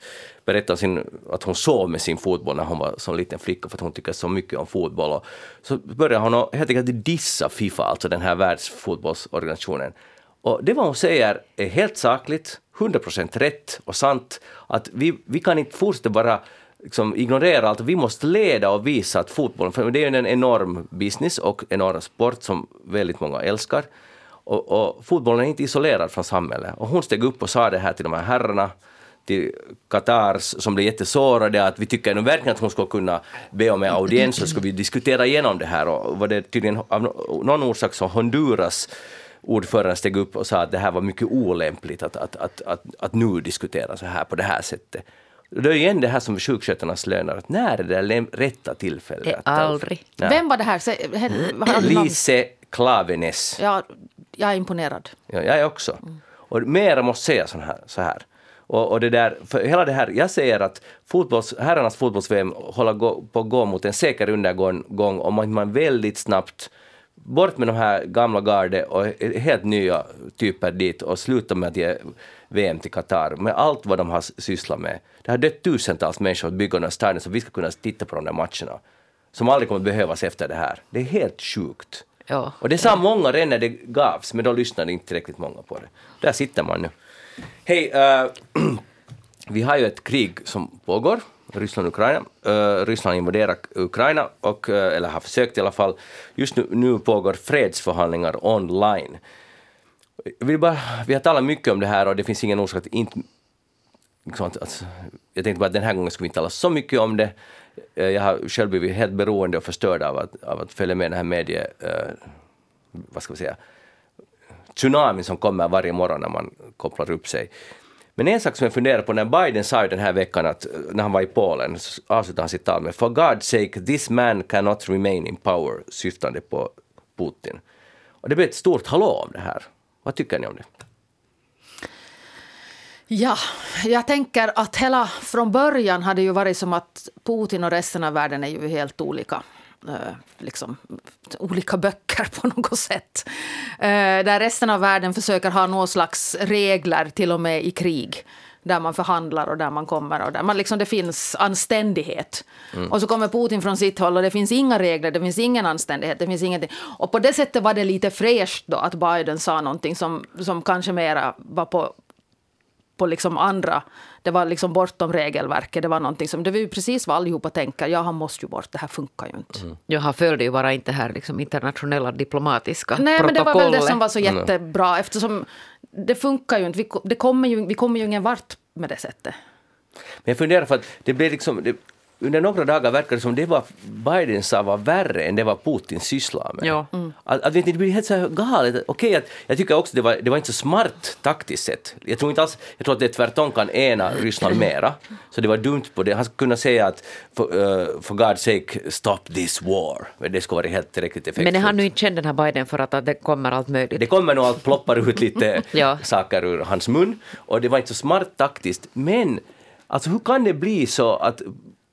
berätta sin, att hon sov med sin fotboll när hon var som liten flicka för att hon tycker så mycket om fotboll. Och så började hon helt enkelt dissa Fifa, alltså den här världsfotbollsorganisationen. Och det vad hon säger är helt sakligt, 100% rätt och sant, att vi, vi kan inte fortsätta bara liksom ignorera allt. Vi måste leda och visa att fotbollen, för det är ju en enorm business och enorm sport som väldigt många älskar. Och, och fotbollen är inte isolerad från samhället. Och hon steg upp och sa det här till de här herrarna, till Qatars som blev jättesårade, att vi tycker nu verkligen att hon skulle kunna be om en audiens, så ska vi diskutera igenom det här. Och var det tydligen av någon orsak som Honduras ordföranden steg upp och sa att det här var mycket olämpligt att, att, att, att, att nu diskutera så här på det här sättet. Det är igen det här som sjuksköterskornas löner, att när är det rätta tillfället? Det är aldrig. Nej. Vem var det här? Sä- he-? Lise Klaveness. Ja, jag är imponerad. Ja, jag är också. Och mera måste säga så här. Så här. Och, och det där, för hela det här, jag säger att fotbolls, herrarnas fotbolls-VM håller gå, på att gå mot en säker undergång om man, man väldigt snabbt bort med de här gamla garde och helt nya typer dit och sluta med att ge VM till Qatar med allt vad de har sysslat med. Det har dött tusentals människor att bygga några stadion så vi ska kunna titta på de där matcherna som aldrig kommer behövas efter det här. Det är helt sjukt. Ja. Och det sa många redan när det gavs, men då lyssnade inte tillräckligt många på det. Där sitter man nu. Hej, uh, [clears throat] vi har ju ett krig som pågår, Ryssland-Ukraina. Uh, eh, Ryssland invaderar Ukraina, och, uh, eller har försökt i alla fall. Just nu, nu pågår fredsförhandlingar online. Vi, bara, vi har talat mycket om det här och det finns ingen orsak att inte liksom att, att, jag tänkte bara att den här gången skulle vi inte tala så mycket om det. Jag har själv blivit helt beroende och förstörd av att, av att följa med den här medie... Vad ska vi säga? Tsunamin som kommer varje morgon när man kopplar upp sig. Men en sak som jag funderar på, när Biden sa ju den här veckan att eh, när han var i Polen, så avslutade han sitt tal med “For God's sake, this man cannot remain in power”, syftande på Putin. Och det blev ett stort hallå om det här. Vad tycker ni om det? Ja, jag tänker att hela från början hade ju varit som att Putin och resten av världen är ju helt olika. Eh, liksom, olika böcker på något sätt. Eh, där resten av världen försöker ha någon slags regler, till och med i krig. Där man förhandlar och där man kommer och där man liksom, det finns anständighet. Och så kommer Putin från sitt håll och det finns inga regler, det finns ingen anständighet, det finns ingenting. Och på det sättet var det lite fräscht då att Biden sa någonting som, som kanske mera var på på liksom andra. Det var liksom bortom regelverket. Det var någonting som, det var ju precis vad allihopa tänker. Ja, han måste ju bort. Det här funkar ju inte. Ja, han följde ju bara inte här liksom internationella diplomatiska Nej, men det var väl det som var så jättebra eftersom det funkar ju inte. Vi, det kommer ju, vi kommer ju ingen vart med det sättet. Men jag funderar för att det blev liksom, det, under några dagar verkar det som det var Biden sa var värre än det var Putin sysslade med. Ja. Att, att vet ni, det blir helt så här galet. Okej, att, jag tycker också det var, det var inte så smart taktiskt sett. Jag tror inte alls, jag tror att det tvärtom kan ena Ryssland [clears throat] mera. Så det var dumt på det. Han skulle kunna säga att for, uh, for God's sake stop this war. Men det skulle vara helt tillräckligt effektfullt. Men är han nu inte känd den här Biden för att, att det kommer allt möjligt? Det kommer nog allt ploppar ut lite [laughs] Ja. saker ur hans mun och det var inte så smart taktiskt. Men alltså hur kan det bli så att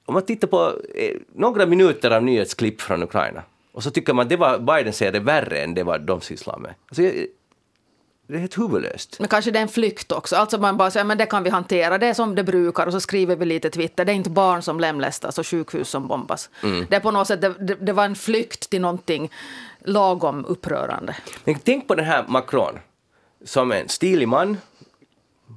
om man tittar på eh, några minuter av nyhetsklipp från Ukraina och så tycker man att det var Biden säger det värre än det var de sysslar med. Alltså, det är helt huvudlöst. Men kanske det är en flykt också. Alltså man bara säger men det kan vi hantera. Det är som det brukar och så skriver vi lite Twitter. Det är inte barn som lemlästas och sjukhus som bombas. Det är på något sätt, det, det, det var en flykt till någonting lagom upprörande. Men tänk på den här Macron som en stilig man.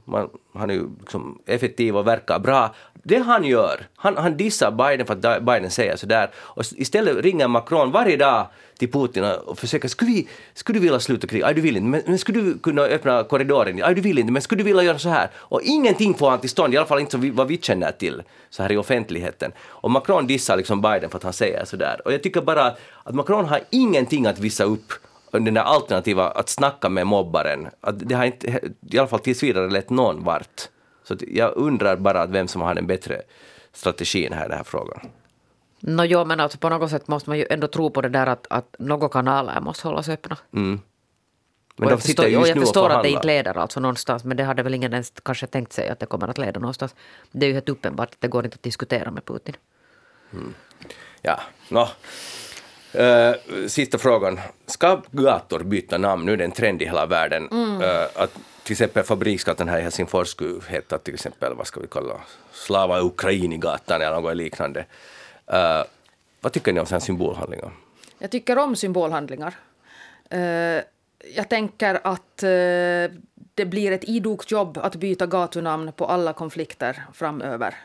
Man, han är ju liksom effektiv och verkar bra. Det han gör, han, han dissar Biden för att Biden säger sådär. Och istället ringer Macron varje dag till Putin och försöker, skulle, vi, skulle du vilja sluta kriget? Nej, du vill inte. Men, men skulle du kunna öppna korridoren? Nej, du vill inte. Men skulle du vilja göra så här? Och ingenting får han till stånd, i alla fall inte vi, vad vi känner till, så här i offentligheten. Och Macron dissar liksom Biden för att han säger sådär. Och jag tycker bara att Macron har ingenting att visa upp den där alternativa att snacka med mobbaren, att det har inte, i alla fall tills vidare lett någon vart. Så jag undrar bara vem som har den bättre strategin här i den här frågan. No, jo, men alltså på något sätt måste man ju ändå tro på det där att, att några kanaler måste hållas öppna. Men och jag förstår, och jag förstår att det inte leder alltså någonstans, men det hade väl ingen ens kanske tänkt sig att det kommer att leda någonstans. Det är ju helt uppenbart att det går inte att diskutera med Putin. Ja, nå. Eh, sista frågan. Ska gator byta namn? Nu är det en trend i hela världen. Eh, att till exempel Fabriksgatan här i Helsingfors skulle heta till exempel, vad ska vi kalla, Slava Ukraini-gatan eller något liknande. Uh, vad tycker ni om sådana symbolhandlingar? Jag tycker om symbolhandlingar. Uh, jag tänker att uh, det blir ett idogt jobb att byta gatunamn på alla konflikter framöver.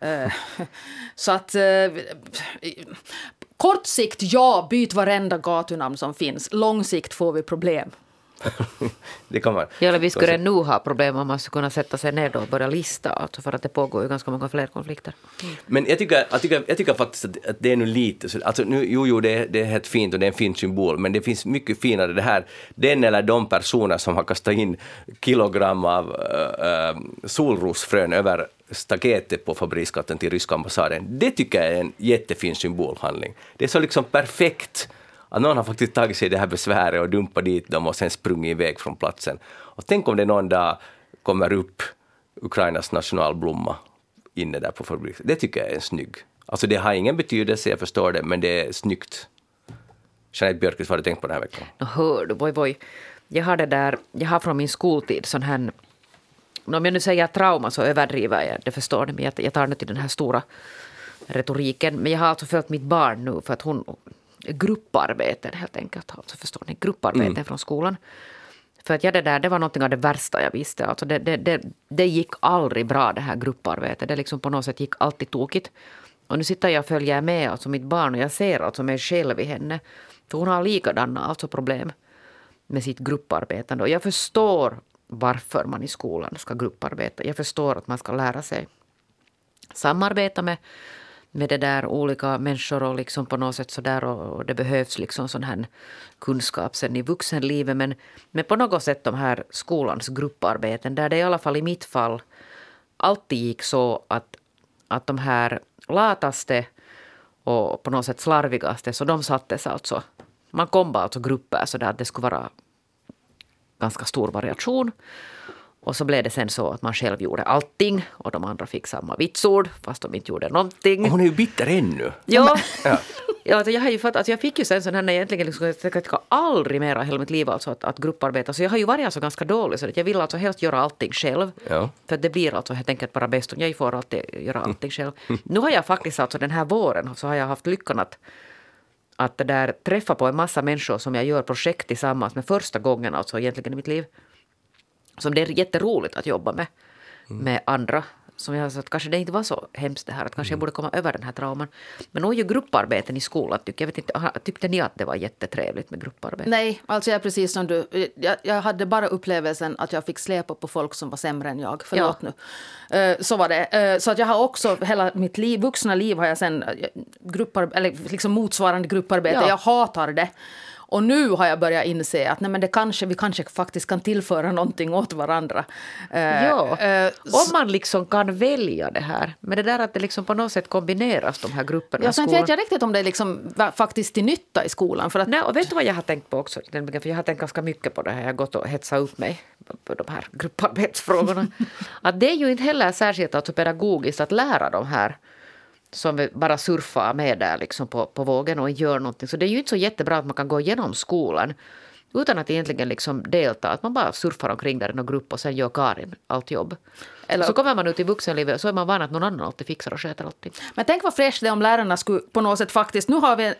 [laughs] Så att... kort sikt, ja, byt varenda gatunamn som finns. Lång sikt får vi problem. [laughs] det kan man. Eller vi skulle nu ha problem om man skulle kunna sätta sig ner då och börja lista, alltså för att det pågår ju ganska många fler konflikter. Men jag tycker, jag tycker, jag tycker faktiskt att, att det är nu lite så, alltså nu, jo, jo, det det är helt fint och det är en fin symbol, men det finns mycket finare det här, den eller de personer som har kastat in kilogram av äh, solrosfrön över staketet på fabriksgatan till ryska ambassaden, det tycker jag är en jättefin symbolhandling. Det är så liksom perfekt att någon har faktiskt tagit sig det här besväret och dumpat dit dem och sen sprungit iväg från platsen. Och tänk om det någon dag kommer upp Ukrainas nationalblomma inne där på fabriken. Det tycker jag är en snygg. Alltså det har ingen betydelse, jag förstår det, men det är snyggt. Jeanette Björkqvist, vad har du tänkt på den här veckan? Nå hör du, boy, boy. Jag har det där, jag har från min skoltid sån här om jag nu säger trauma så överdriver jag, det förstår ni, men jag tar nu till den här stora retoriken. Men jag har alltså följt mitt barn nu för att hon grupparbeten helt enkelt. Alltså förstår ni, grupparbeten mm. från skolan. För att ja, det där det var något av det värsta jag visste. Alltså det, det, det, det gick aldrig bra det här grupparbetet. Det liksom på något sätt gick alltid tokigt. Och nu sitter jag och följer med alltså mitt barn och jag ser alltså mig själv i henne. För hon har likadana alltså problem med sitt grupparbetande. Och jag förstår varför man i skolan ska grupparbeta. Jag förstår att man ska lära sig samarbeta med, med det där olika människor och liksom på något sätt sådär och det behövs liksom sån här kunskap sen i vuxenlivet. Men, men på något sätt de här skolans grupparbeten där det i alla fall i mitt fall alltid gick så att, att de här lataste och på något sätt slarvigaste så de sattes alltså man kom bara alltså grupper så där att det skulle vara ganska stor variation. Och så blev det sen så att man själv gjorde allting och de andra fick samma vitsord fast de inte gjorde någonting. Hon är ju bitter ännu. Ja. ja. [laughs] ja alltså jag, har ju fått, alltså jag fick ju sen sån här egentligen liksom, jag ska aldrig mera i hela mitt liv alltså att, att grupparbeta. Så jag har ju varit alltså ganska dålig så att jag vill alltså helst göra allting själv. Ja. För det blir alltså helt enkelt bara bäst om jag får alltid göra allting själv. [laughs] Nu har jag faktiskt alltså den här våren så har jag haft lyckan att att där träffa på en massa människor som jag gör projekt tillsammans med första gången alltså egentligen i mitt liv. Som det är jätteroligt att jobba med, mm. med andra som jag sa att kanske det inte var så hemskt det här, att kanske jag mm. borde komma över den här trauman. Men nog ju grupparbeten i skolan, tycker jag vet inte, tyckte ni att det var jättetrevligt med grupparbete? Nej, alltså jag är precis som du. Jag, jag hade bara upplevelsen att jag fick släpa på folk som var sämre än jag. Förlåt ja. nu. Uh, så var det. Uh, så att jag har också, hela mitt liv, vuxna liv har jag sen uh, gruppar, eller liksom motsvarande grupparbete. Ja. Jag hatar det. Och nu har jag börjat inse att nej, men det kanske, vi kanske faktiskt kan tillföra någonting åt varandra. Uh, ja, uh, om man liksom kan välja det här. Men det där att det liksom på något sätt kombineras, de här grupperna. Ja, sen vet jag riktigt om det är liksom faktiskt till nytta i skolan. För att... Nej, och vet du vad jag har tänkt på också? För jag har tänkt ganska mycket på det här. Jag har gått och hetsat upp mig på de här grupparbetsfrågorna. [laughs] att det är ju inte heller särskilt alltså pedagogiskt att lära de här som bara surfar med där liksom på, på vågen och gör någonting. Så det är ju inte så jättebra att man kan gå igenom skolan utan att egentligen liksom delta. Att man bara surfar omkring där i någon grupp och sen gör Karin allt jobb. Eller, så kommer man ut i vuxenlivet så är man van att någon annan alltid fixar och sköter allting. Men tänk vad fräscht det är om lärarna skulle på något sätt faktiskt... Nu har vi...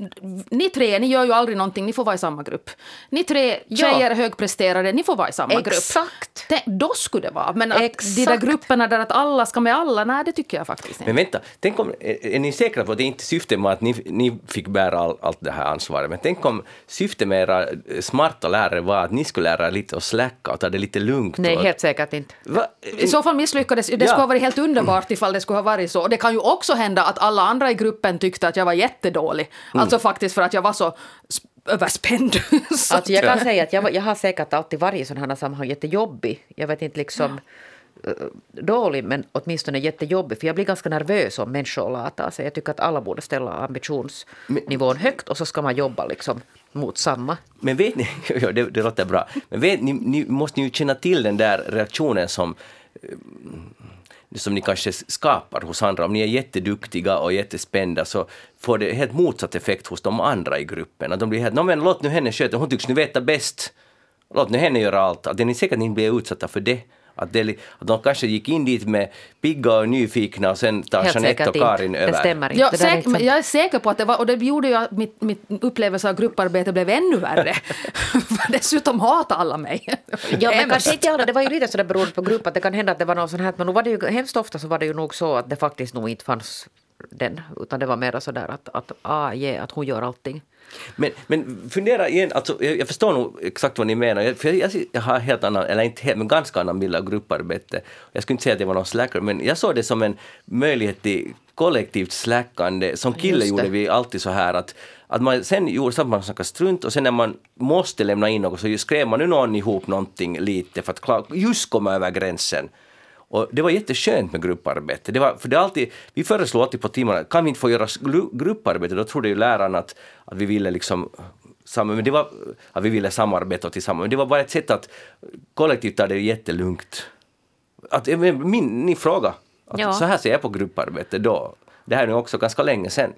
Eh, ni tre, ni gör ju aldrig någonting, ni får vara i samma grupp. Ni tre tjejer, ja. högpresterare, ni får vara i samma Exakt. grupp. Exakt! Då skulle det vara. Men att Exakt. de där grupperna där att alla ska med alla, nej det tycker jag faktiskt inte. Men vänta, tänk om, är ni säkra på att det inte syftet med att ni, ni fick bära all, allt det här ansvaret, men tänk om syftet med era smarta lärare var att ni skulle lära er lite att släcka och ta det lite lugnt? Nej, och, helt säkert inte. Va? I så fall misslyckades Det ja. skulle ha varit helt underbart ifall det skulle ha varit så. Det kan ju också hända att alla andra i gruppen tyckte att jag var jättedålig. Mm. Alltså faktiskt för att jag var så överspänd. [laughs] alltså jag kan säga att jag, jag har säkert alltid varit i sådana här sammanhang jättejobbig. Jag vet inte liksom ja. Eh, dålig men åtminstone jättejobbig för jag blir ganska nervös om människor latar sig. Jag tycker att alla borde ställa ambitionsnivån högt och så ska man jobba liksom mot samma. Men vet ni, [laughs] ja, det, det låter bra, men vet, ni, ni måste ju känna till den där reaktionen som eh, som ni kanske skapar hos andra. Om ni är jätteduktiga och jättespända så får det helt motsatt effekt hos de andra i gruppen. Att de blir helt, nå men låt nu henne sköta, hon tycks nu veta bäst. Låt nu henne göra allt. Att ni säkert inte blir utsatta för det. Att, det, att de kanske gick in dit med pigga och nyfikna och sen tar Helt Jeanette och Karin inte. över. Det stämmer inte. Ja, säk, liksom... Jag är säker på att det var, och det gjorde ju att mitt, mitt upplevelse av grupparbete blev ännu värre. [laughs] Dessutom hatade alla mig. ja, men kanske inte alla, det var ju lite sådär beroende på grupp att det kan hända att det var något sånt här, men nu var det ju hemskt ofta så var det ju nog så att det faktiskt nog inte fanns den, utan det var mer sådär att, att, ah, yeah, att hon gör allting. Men, men fundera igen, alltså, jag, jag förstår nog exakt vad ni menar. För jag, jag har helt annan, eller inte helt, men ganska annan bild av grupparbete. Jag skulle inte säga att jag var någon slacker, men jag såg det som en möjlighet till kollektivt slackande. Som kille gjorde vi alltid så här att, att man sen gjorde så att man snackade strunt och sen när man måste lämna in något så skrev man nu någon ihop någonting lite för att klar, just komma över gränsen. Och det var jätteskönt med grupparbete. Det var, för det alltid, vi föreslår alltid på timmarna, kan vi inte få göra gru- grupparbete? Då trodde ju lärarna att, att vi ville liksom men det var, att vi ville samarbeta tillsammans. Men det var bara ett sätt att kollektivt ta det jättelugnt. Att, eh, min, ni fråga, att Ja. så här ser jag på grupparbete då. Det här är nu också ganska länge sedan.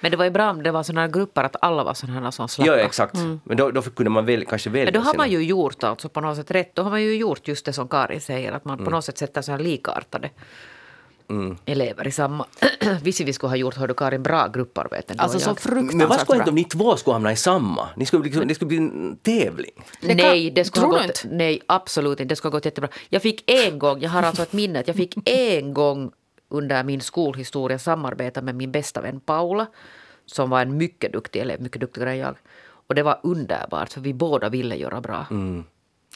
Men det var ju bra om det var sådana här grupper att alla var sådana här som slappa. Ja, exakt. Men då, då kunde man väl, kanske välja Men då har sina- man ju gjort alltså på något sätt rätt. Då har man ju gjort just det som Karin säger, att man på något sätt sätter så här likartade elever i samma... [clears throat] Visst vi skulle ha gjort, hörde Karin, bra grupparbeten. Alltså så fruktansvärt Men vad skulle hända om ni två skulle hamna i samma? Ni skulle, liksom, det skulle bli en tävling. Det kan- nej, det skulle ha gått, nej, absolut inte. Det skulle ha gått jättebra. Jag fick en gång, jag har alltså ett minne, att jag fick en gång under min skolhistoria samarbeta med min bästa vän Paula, som var en mycket duktig elev, mycket duktigare än jag. Och det var underbart, för vi båda ville göra bra. Mm.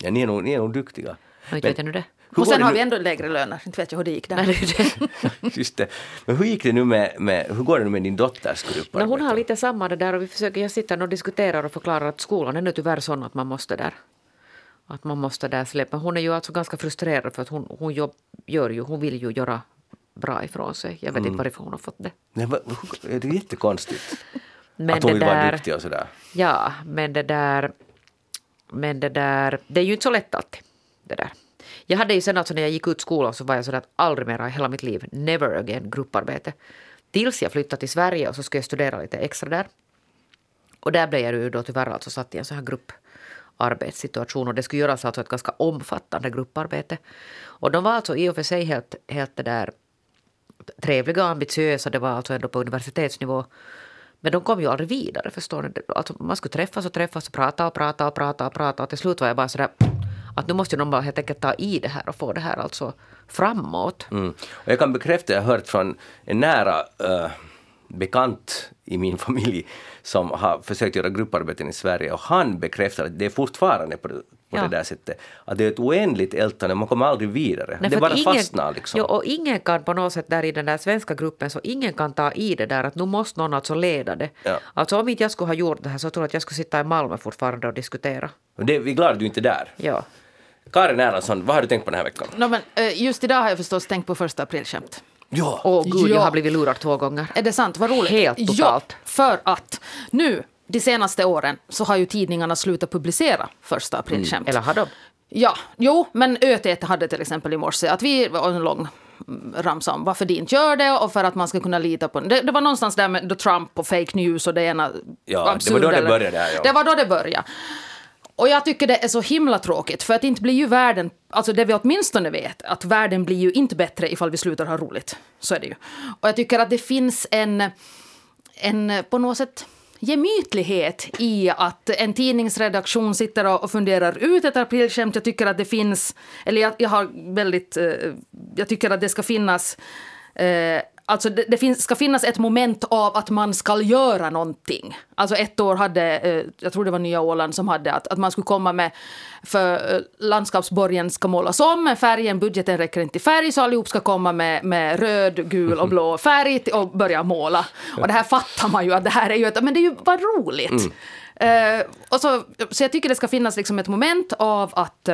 Ja, ni är nog, ni är nog duktiga. Men, inte vet jag nu det. hur Och sen det har vi ändå lägre löner. Inte vet jag hur det gick där. Nej, det är det. [laughs] Just det. Men hur gick det nu med, med, hur går det nu med din dotters grupparbete? No, hon har lite samma det där och vi försöker, jag sitter och diskuterar och förklarar att skolan är nu tyvärr sån att man måste där att man måste där släppa. Hon är ju alltså ganska frustrerad för att hon, hon jobb, gör ju, hon vill ju göra bra ifrån sig. Jag vet Mm. inte varifrån hon har fått det. Nej, vad- hur- det är jättekonstigt. [laughs] Men att hon vill vara där, duktig och sådär. Ja, men det där, men det där, det är ju inte så lätt alltid. Det där. Jag hade ju sen alltså när jag gick ut skolan så var jag sådär att aldrig mer i hela mitt liv, never again grupparbete. Tills jag flyttade till Sverige och så skulle jag studera lite extra där. Och där blev jag ju då tyvärr alltså satt i en sån här grupparbetssituation och det skulle göras alltså ett ganska omfattande grupparbete. Och de var alltså i och för sig helt, helt det där trevliga och ambitiösa, det var alltså ändå på universitetsnivå. Men de kom ju aldrig vidare, förstår ni? Alltså man skulle träffas och träffas och prata och prata och prata och prata och till slut var jag bara sådär att nu måste de bara helt enkelt ta i det här och få det här alltså framåt. Mm. Och jag kan bekräfta, jag har hört från en nära äh, bekant i min familj som har försökt göra grupparbeten i Sverige och han bekräftar att det är fortfarande på det, på Ja. det där sättet. Att det är ett oändligt ältande, man kommer aldrig vidare. Nej, det bara ingen, fastnar liksom. Jo, och ingen kan på något sätt där i den där svenska gruppen, så ingen kan ta i det där att nu måste någon alltså leda det. Ja. Alltså om inte jag skulle ha gjort det här så tror jag att jag skulle sitta i Malmö fortfarande och diskutera. Det, vi är glada att du inte är där. Ja. Karin Erlandsson, vad har du tänkt på den här veckan? No, men, eh, just idag har jag förstås tänkt på första aprilskämt. Ja, Åh gud, jag Ja. har blivit lurad två gånger. Är det sant? Vad roligt. Helt totalt. Ja, för att nu, de senaste åren, så har ju tidningarna slutat publicera första aprilskämt. Eller har de? Ja, jo, men ÖTT hade till exempel i morse att vi var en lång mm, ramsa om varför de inte gör det och för att man ska kunna lita på det. Det var någonstans där med Trump och fake news och det ena Ja, det absurd var då det började här, ja. Det var då det började. Och jag tycker det är så himla tråkigt för att inte blir ju världen, alltså det vi åtminstone vet, att världen blir ju inte bättre ifall vi slutar ha roligt. Så är det ju. Och jag tycker att det finns en, en på något sätt gemytlighet i att en tidningsredaktion sitter och funderar ut ett aprilskämt. Jag tycker att det finns, eller jag, jag har väldigt, eh, jag tycker att det ska finnas Eh, alltså det, det finns, ska finnas ett moment av att man ska göra någonting. Alltså ett år hade, eh, jag tror det var Nya Åland som hade att, att man skulle komma med, för eh, landskapsborgen ska målas om, men färgen, budgeten räcker inte till färg, så allihop ska komma med, med röd, gul och blå färg och börja måla. Och det här fattar man ju att det här är ju, ett, men det är ju vad roligt. Eh, och så, så jag tycker det ska finnas liksom ett moment av att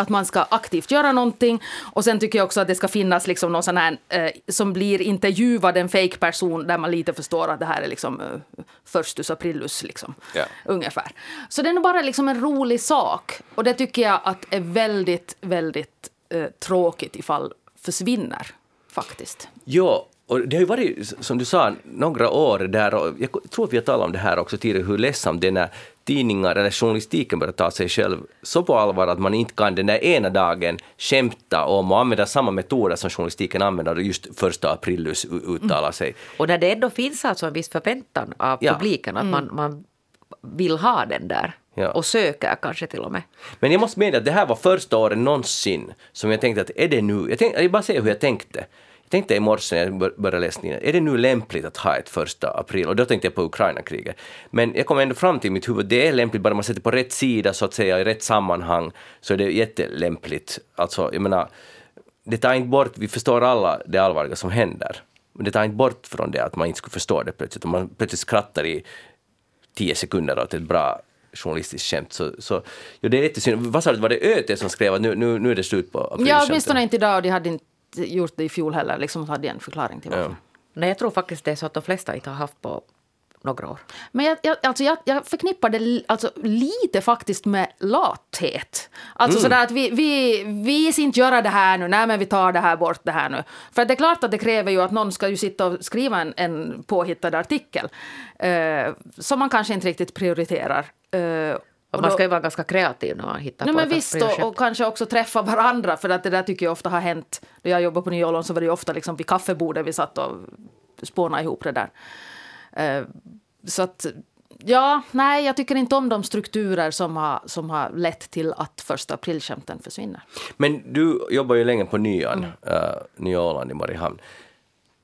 att man ska aktivt göra någonting. Och sen tycker jag också att det ska finnas liksom någon sån här eh, som blir intervjuad, en fake person där man lite förstår att det här är liksom eh, förstus aprilus liksom. Ja. Ungefär. Så det är nog bara liksom en rolig sak. Och det tycker jag att är väldigt, väldigt eh, tråkigt ifall försvinner faktiskt. Ja, och det har ju varit, som du sa, några år där, och jag tror att vi har talat om det här också tidigare, hur ledsamt det är när tidningar eller journalistiken börjar ta sig själv så på allvar att man inte kan den där ena dagen skämta om och använda samma metoder som journalistiken använder och just första aprilus u- uttala sig. Och när det ändå finns alltså en viss förväntan av Ja. publiken att man, man vill ha den där Ja. och söker kanske till och med. Men jag måste medge att det här var första året någonsin som jag tänkte att är det nu, jag, tänkte, jag bara säger hur jag tänkte. Jag tänkte i morse när jag bör- började läsa är det nu lämpligt att ha ett första april? Och då tänkte jag på Ukraina-kriget. Men jag kom ändå fram till mitt huvud, det är lämpligt bara man sätter på rätt sida så att säga, i rätt sammanhang, så är det jättelämpligt. Alltså, jag menar, det tar inte bort, vi förstår alla det allvarliga som händer, men det tar inte bort från det att man inte skulle förstå det plötsligt. Om man plötsligt skrattar i tio sekunder åt ett bra journalistiskt skämt. Så, så, ja, det är jättesynd. Vad sa du, var det ÖT som skrev att nu, nu, nu är det slut på Ja, aprilskämten? åtminstone inte idag och de hade inte gjort det i fjol heller. Liksom hade en förklaring till varför. Ja. Nej, jag tror faktiskt det är så att de flesta inte har haft på några år. Men jag, jag, alltså jag, jag förknippar det alltså, lite faktiskt med lathet. Alltså Mm. sådär att vi, vi, vi ska inte göra det här nu, nej men vi tar det här bort det här nu. För det är klart att det kräver ju att någon ska ju sitta och skriva en, en påhittad artikel. Eh, som man kanske inte riktigt prioriterar. Eh, Och man ska ju vara ganska kreativ när man hittar Nej, på men visst, och, och kanske också träffa varandra. För att det där tycker jag ofta har hänt. När jag jobbade på Nya Åland så var det ju ofta liksom vid kaffebordet vi satt och spånade ihop det där. Eh, så att, ja, nej, jag tycker inte om de strukturer som har, som har lett till att första aprilskämten försvinner. Men du jobbar ju länge på Nyan, mm. Nya Åland i Mariehamn.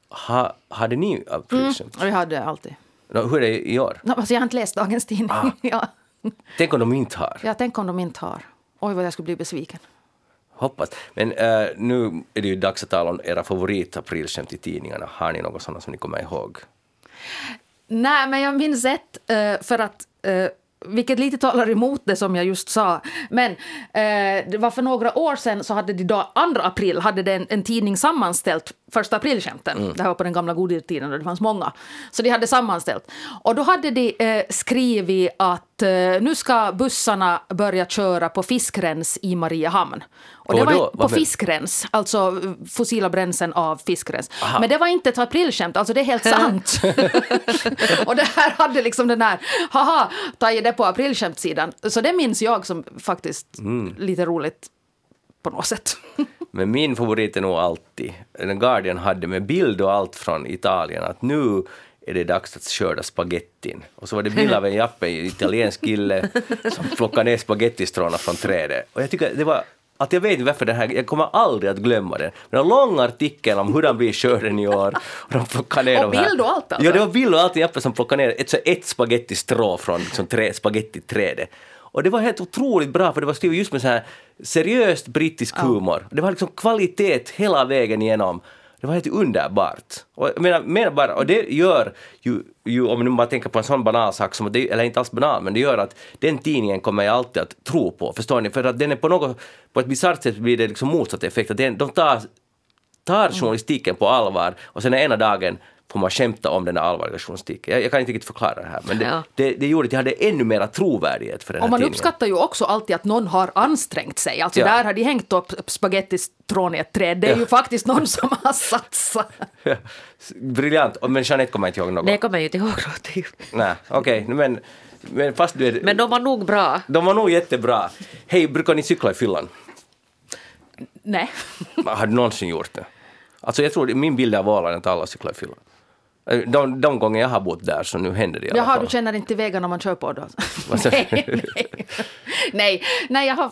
Ha, hade ni aprilskämt? Och vi hade alltid. Nå, Hur är det i år? No, alltså jag har inte läst dagens tidning. Ah. [laughs] ja. [laughs] Tänk om de inte har? Jag tänker om de inte har. Oj, vad jag skulle bli besviken. Hoppas. Men eh, nu är det ju dags att tala om era favorit-aprilskämt i tidningarna. Har ni något sådant som ni kommer ihåg? Nej, men jag minns ett, eh, för att eh, vilket lite talar emot det som jag just sa. Men eh, det var för några år sedan så hade de då, 2 april hade det en, en tidning sammanställt första aprilskämten. Det här var på den gamla godhetstiden och det fanns många. Så de hade sammanställt. Och då hade de eh, skrivit att eh, nu ska bussarna börja köra på fiskrens i Mariehamn. Och det Och var då? på fiskrens, alltså eh, fossila bränslen av fiskrens. Aha. Men det var inte ett aprilskämt, alltså det är helt [laughs] sant. [laughs] och det här hade liksom den här, haha, tagit det på aprilskämtsidan. Så det minns jag som faktiskt Mm. lite roligt på något sätt. [laughs] Men min favorit är nog alltid, den Guardian hade med bild och allt från Italien, att nu är det dags att skörda spagettin. Och så var det bild av en [laughs] jappe, en italiensk kille, som plockade ner spagettistråna från trädet. Och jag tycker det var att jag vet inte varför det här, jag kommer aldrig att glömma den. Men en lång artikel om hur den blir skörden i år. Och de plockar ner Och de här. bild och allt alltså? Ja, det var bild och allt. Jappe som plockade ner ett, ett spagettistrå från liksom, trä, spagettiträdet. Och det var helt otroligt bra för det var skrivet just med så här seriöst brittisk humor. Det var liksom kvalitet hela vägen igenom. Det var helt underbart. Och, jag menar, menar bara, och det gör ju, ju, om man bara tänker på en sån banal sak, som, det, eller inte alls banal, men det gör att den tidningen kommer jag alltid att tro på. Förstår ni? För att den är på något, på ett bisarrt sätt blir det liksom motsatt effekt. Att den, de tar tar journalistiken på allvar och sen ena dagen får man skämta om den där allvarliga journalistiken. Jag, jag kan inte riktigt förklara det här, men det, Ja. det, det gjorde att jag hade ännu mera trovärdighet för den Och här man tidningen. uppskattar ju också alltid att någon har ansträngt sig. Alltså Ja. där har de hängt upp spagettistrån i ett träd. Det är ju faktiskt någon som har satsat. [laughs] Briljant, Och- men Jeanette kommer inte ihåg något. Nej, jag kommer ju inte ihåg någonting. Nej, okej, men, men fast du är... Men de var nog bra. de var nog jättebra. Hej, brukar ni cykla i fyllan? Nej. Har du någonsin gjort det? Alltså jag tror, min bild av Åland är att alla cyklar i fyllan. Eh, De, de gånger jag har bott där så nu händer det i alla Jaha, fall. du känner inte till vägarna man kör på då? [laughs] Nej, nej. nej, nej, jag har...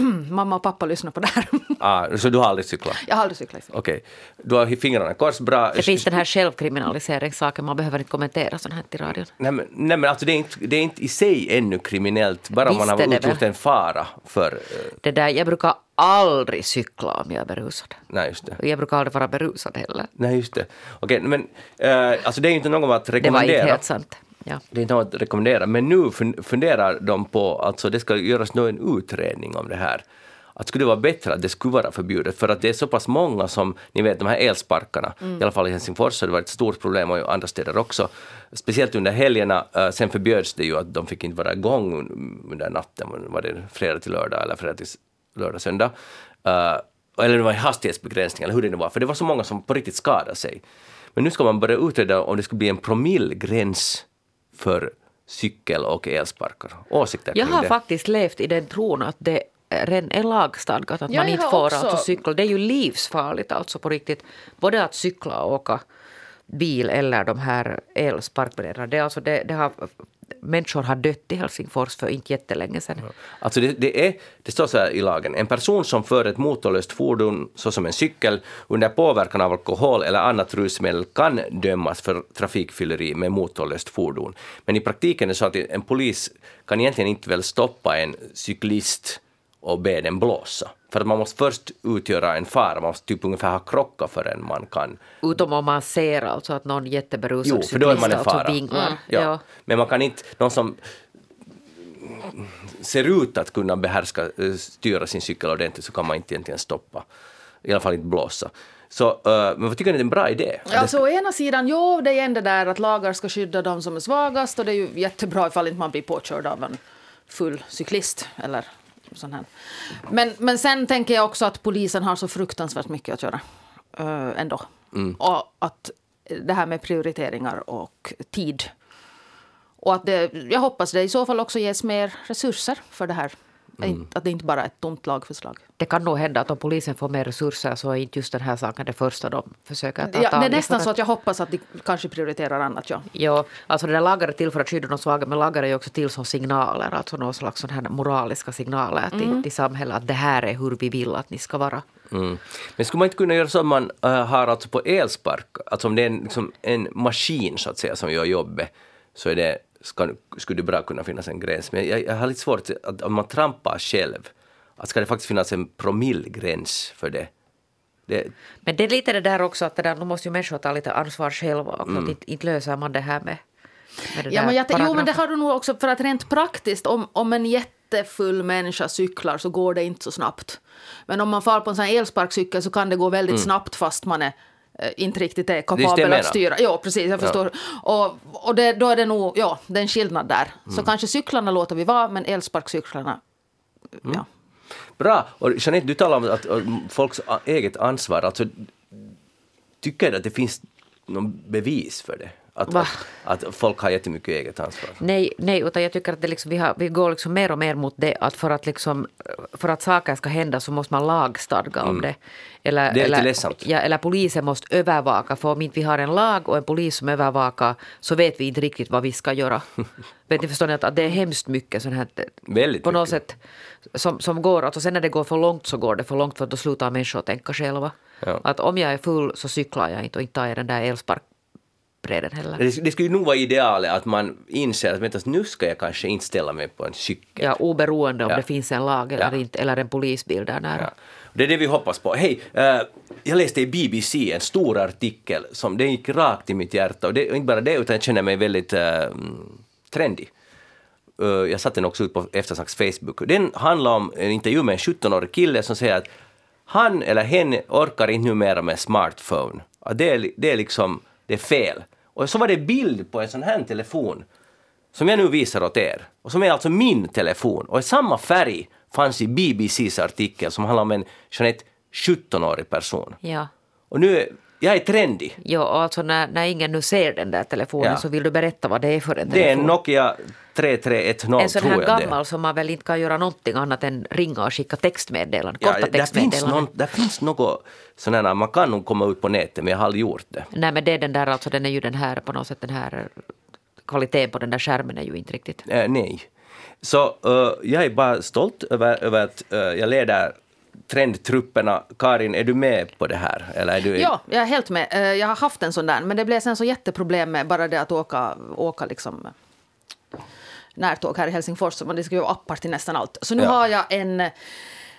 [clears throat] Mamma och pappa lyssnar på det här. [laughs] Ah, så du har aldrig cyklat? Jag har aldrig cyklat. Okej. Du har fingrarna kors, bra. Det finns den här självkriminaliseringssaken, man behöver inte kommentera sånt här till radion. Nej men, nej, men alltså det är, inte, det är inte i sig ännu kriminellt, bara om man Visst har utgjort en fara för... eh, Det där, jag brukar aldrig cykla om jag är berusad. nej, just det. Jag brukar aldrig vara berusad heller. Nej, just det. Okej, men eh, alltså det är ju inte något att Det var rekommendera. inte helt sant. Ja. Det är inte något att rekommendera, men nu fun- funderar de på, alltså det ska göras nog en utredning om det här. Att skulle det vara bättre att det skulle vara förbjudet, för att det är så pass många som, ni vet de här elsparkarna, i alla fall i Helsingfors så har det varit ett stort problem och i andra städer också. Speciellt under helgerna, eh, sen förbjöds det ju att de fick inte vara igång under natten, var det fredag till lördag eller fredag till lördag, söndag. Eh, eller det var en hastighetsbegränsning eller hur det nu var, för det var så många som på riktigt skadade sig. Men nu ska man börja utreda om det skulle bli en promillgräns för cykel och elsparkar. Åsikter Jag har det? faktiskt levt i den tron att det redan är lagstadgat att Ja, man inte får också- alltså cykla. Det är ju livsfarligt alltså på riktigt. Både att cykla och åka bil eller de här elsparkbrädorna. Det, är alltså det, det har, människor har dött i Helsingfors för inte jättelänge sedan. Alltså det, det, är, det står så här i lagen, en person som för ett motorlöst fordon såsom en cykel under påverkan av alkohol eller annat rusmedel kan dömas för trafikfylleri med motorlöst fordon. Men i praktiken är det så att en polis kan egentligen inte väl stoppa en cyklist och be den blåsa. För att man måste först utgöra en fara, man måste typ ungefär ha krockat förrän man kan Utom om man ser alltså att någon jätteberusad Jo, för då är man en cyklist fara. alltså vinglar. Ja. Ja. Men man kan inte, någon som ser ut att kunna behärska, eh, styra sin cykel ordentligt så kan man inte egentligen stoppa. I alla fall inte blåsa. Så, eh, men vad tycker ni det är en bra idé? Ja, så å ena sidan, jo, det är ändå där att lagar ska skydda de som är svagast och det är ju jättebra ifall inte man blir påkörd av en full cyklist eller sån här. Men, men sen tänker jag också att polisen har så fruktansvärt mycket att göra uh, ändå. Och att det här med prioriteringar och tid. Och att det, jag hoppas det i så fall också ges mer resurser för det här. Att det inte bara är ett tomt lagförslag. Det kan nog hända att om polisen får mer resurser så är inte just den här saken det första de försöker ta Ja, tag det är nästan så att jag hoppas att de kanske prioriterar annat. Ja. Ja, alltså det där lagar är till för att skydda de svaga, men lagar är ju också till som signaler, alltså någon slags sån här moraliska signaler till, till samhället att det här är hur vi vill att ni ska vara. Mm. Men skulle man inte kunna göra så att man äh, har alltså på elspark, alltså om det är en, liksom en maskin så att säga som gör jobbet, så är det, ska, skulle det bra kunna finnas en gräns. Men jag, jag har lite svårt att om man trampar själv, att ska det faktiskt finnas en promillgräns för det? det Men det är lite det där också att det där, nu måste ju människor ta lite ansvar själva och att inte, inte löser man det här med, med det Ja, där men jag, jo, men det har du nog också, för att rent praktiskt, om, om en jättefull människa cyklar så går det inte så snabbt. Men om man far på en sån här elsparkcykel så kan det gå väldigt snabbt fast man är inte riktigt är kapabel att styra. Ja, precis, jag förstår. Och, och det, då är det nog, ja, det är en skillnad där. Mm. Så kanske cyklarna låter vi vara, men elsparkcyklarna, Mm. ja. Bra! Och Jeanette, du talar om att, att folks eget ansvar. Alltså, tycker du att det finns någon bevis för det? Att, att, att folk har jättemycket eget ansvar? Nej, nej, utan jag tycker att det liksom, vi, har, vi går liksom mer och mer mot det att för att, liksom, för att saker ska hända så måste man lagstadga om det. Eller, Mm. Det är lite eller, ledsamt. Ja, eller polisen måste övervaka, för om inte vi har en lag och en polis som övervakar så vet vi inte riktigt vad vi ska göra. [laughs] vet ni, förstår ni att, att det är hemskt mycket sånt här Väldigt på något mycket. sätt som, som går, alltså sen när det går för långt så går det för långt för då slutar människor tänka själva. Ja. Att om jag är full så cyklar jag inte och inte tar jag den där elsparkbrädan heller. Det, det skulle ju nog vara idealet att man inser att vänta, nu ska jag kanske inte ställa mig på en cykel. Ja, oberoende om Ja. det finns en lag eller, Ja. inte, eller en polisbil där nära. Ja. Det är det vi hoppas på. Hej, eh, jag läste i BBC en stor artikel som det gick rakt i mitt hjärta. Och det, och inte bara det, utan jag känner mig väldigt uh, trendig. Eh, jag satte den också ut på Eftersnacks Facebook. Den handlar om en intervju med en 17-årig kille som säger att han eller hen orkar inte numera med smartphone. Det, är, det är liksom, det är fel. Och så var det bild på en sån här telefon som jag nu visar åt er. Och som är alltså min telefon. Och i samma färg fanns i BBCs artikel som handlar om en Jeanette 17-årig person. Ja. Och nu, jag är trendig. Ja, alltså när, när ingen nu ser den där telefonen Ja. så vill du berätta vad det är för en Det är en telefon. Nokia 3310 en sån tror här jag det är. gammal som man väl inte kan göra någonting annat än ringa och skicka textmeddelanden, Ja, korta textmeddelanden. där finns något sån här, man kan nog komma ut på nätet men jag har aldrig gjort det. Nej men det är den där, alltså den är ju den här på något sätt den här eh, kvaliteten på den där skärmen är ju inte riktigt. Eh, nej. Så eh, jag är bara stolt över, över att eh, jag leder trendtrupperna. Karin, är du med på det här? Eller är du, Ja, jag är helt med. Eh, Jag har haft en sån där, men det blev sen så jätteproblem med bara det att åka, åka liksom närtåg här i Helsingfors. Så det ska ju vara appar till nästan allt. Så nu Ja. har jag en,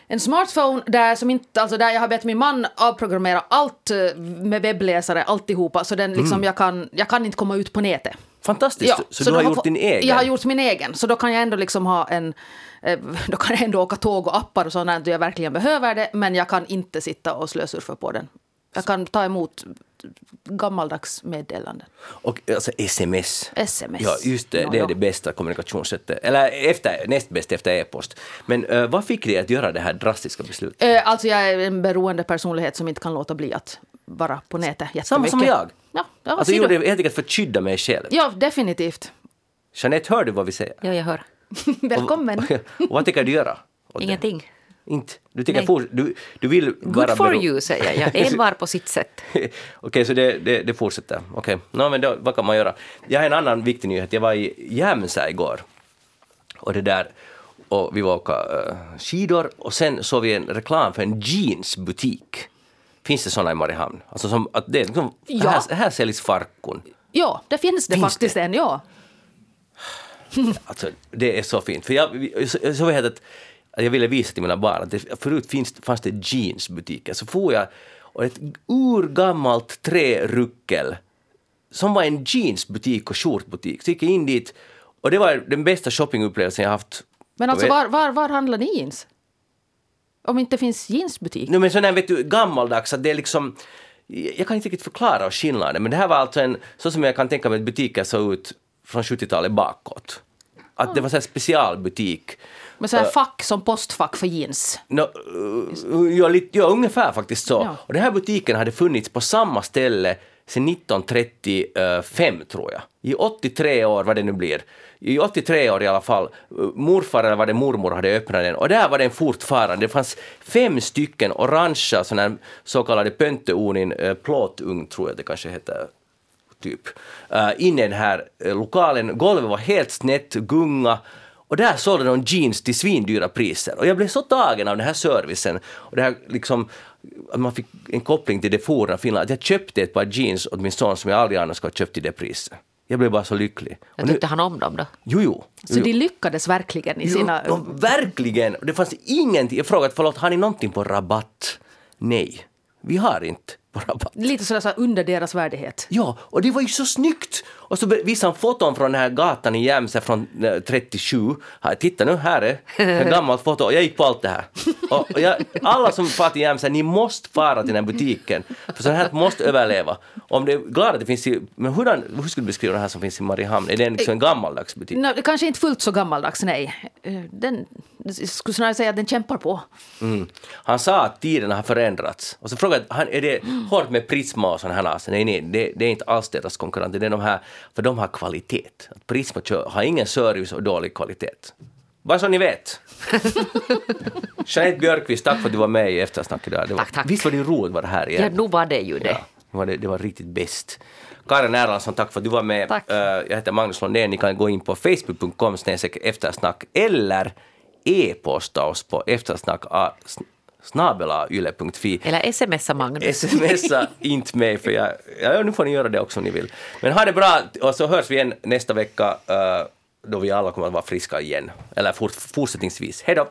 en smartphone där, som inte, alltså där jag har bett min man avprogrammera allt eh, med webbläsare, alltihopa. Så den liksom, jag, kan, jag kan inte komma ut på nätet. Fantastiskt! så, du då har gjort din egen? Jag har gjort min egen. Så då kan jag ändå liksom ha en... eh, Då kan jag ändå åka tåg och appar och sånt där jag verkligen behöver det. Men jag kan inte sitta och slösurfa på den. Jag kan ta emot gammaldags meddelanden. Och alltså sms. SMS. Ja, just det. Ja, det är ja. det bästa kommunikationssättet. Eller efter, näst bäst efter e-post. Men eh, vad fick dig att göra det här drastiska beslutet? Eh, Alltså jag är en beroende personlighet som inte kan låta bli att vara på nätet jättemycket. Samma som jag. Ja, ja, Alltså jag gjorde det helt enkelt för att skydda mig själv. ja definitivt. Jeanette, hör du vad vi säger? Ja, jag hör. [laughs] Välkommen. Och, [laughs] och vad tänker du göra? det? Ingenting. Inte? Du, Nej. for, du, du vill vara Good for bero- you, säger jag. [laughs] En var på sitt sätt. Okej, så det, det, det fortsätter. Okej, Nå, men då, vad kan man göra? Jag har en annan viktig nyhet. Jag var i Jämsä igår. Och det där, och vi var och åka uh, skidor och sen såg vi en reklam för en jeansbutik. Finns det sådana i Mariehamn? Alltså som, att det liksom, Ja. här, här säljs farkon. Ja, det finns det Finns faktiskt det? en. Ja. [sighs] Alltså, det är så fint. För jag, så, så jag att jag ville visa till mina barn att det, förut finns, fanns det jeansbutiker. Så får jag och ett urgammalt träruckel som var en jeansbutik och skjortbutik. Så gick jag in dit Och det var den bästa shoppingupplevelsen jag haft. Men alltså var, var, var handlar ni jeans? Om inte finns jeansbutik? No, men sån här vet du, gammaldags, att det är liksom... Jag kan inte riktigt förklara skillnaden, men det här var alltså en... Så som jag kan tänka mig att butiker såg ut från 70-talet bakåt. Att det var så här specialbutik. Med så här fack som postfack för jeans. No, uh, ja, lite, ja, ungefär faktiskt så. Ja. Och den här butiken hade funnits på samma ställe sedan 1935 tror jag. I 83 år, vad det nu blir. I 83 år i alla fall. Morfar eller var det mormor hade öppnat den och där var den fortfarande. Det fanns fem stycken orangea såna här så kallade pönteunin, eh, plåtugn tror jag det kanske heter typ, eh, inne i den här eh, lokalen. Golvet var helt snett, gunga. Och där sålde de jeans till svindyra priser. Och jag blev så tagen av den här servicen. Och det här liksom, att man fick en koppling till det forna Finland. Att jag köpte ett par jeans åt min son som jag aldrig annars skulle ha köpt till det priset. Jag blev bara så lycklig. Och Jag nu, tyckte han om dem då? jo, jo. Så jo. de lyckades verkligen i sina... Jo, de, verkligen! Det fanns ingenting. Jag frågade förlåt, har ni någonting på rabatt? Nej, vi har inte på rabatt. Lite sådär så under deras värdighet. Ja, och det var ju så snyggt! Och så visade han foton från den här gatan i Jämse från eh, 37. Här, titta nu, här är ett [laughs] gammalt foto. Jag gick på allt det här. Och, jag, alla som far till Jämse, ni måste fara till den här butiken. För sånt här måste överleva. Om det är glad att det finns i... Men hur, hur skulle du beskriva det här som finns i Mariehamn? Är det en, liksom en gammaldags butik? No, det kanske inte fullt så gammaldags, nej. Eh, Den, jag skulle snarare säga att den kämpar på. Mm. Han sa att tiderna har förändrats. Och så frågade han, är det hårt med Prisma och sådana här? Nej, nej, det, det är inte alls deras konkurrenter. Det är de här, för de har kvalitet. Att Prisma har ingen service och dålig kvalitet. Bara så ni vet. [laughs] Jeanette Björkqvist, tack för att du var med i Eftersnack idag. Det var, Tack, tack. Visst var det roligt att vara här igen? Ja, nu var det ju det. Ja, det, var, det, var riktigt bäst. Karin Erlandsson, tack för att du var med. Tack. Eh, jag heter Magnus Lundén. Ni kan gå in på facebook.com eftersnack eller e-posta oss på eftersnack yle.fi. Eller smsa Magnus. Smsa [laughs] inte mig, för jag, ja, nu får ni göra det också om ni vill. Men ha det bra, och så hörs vi igen nästa vecka eh, då vi alla kommer att vara friska igen. Eller fort, fortsättningsvis. Hej då!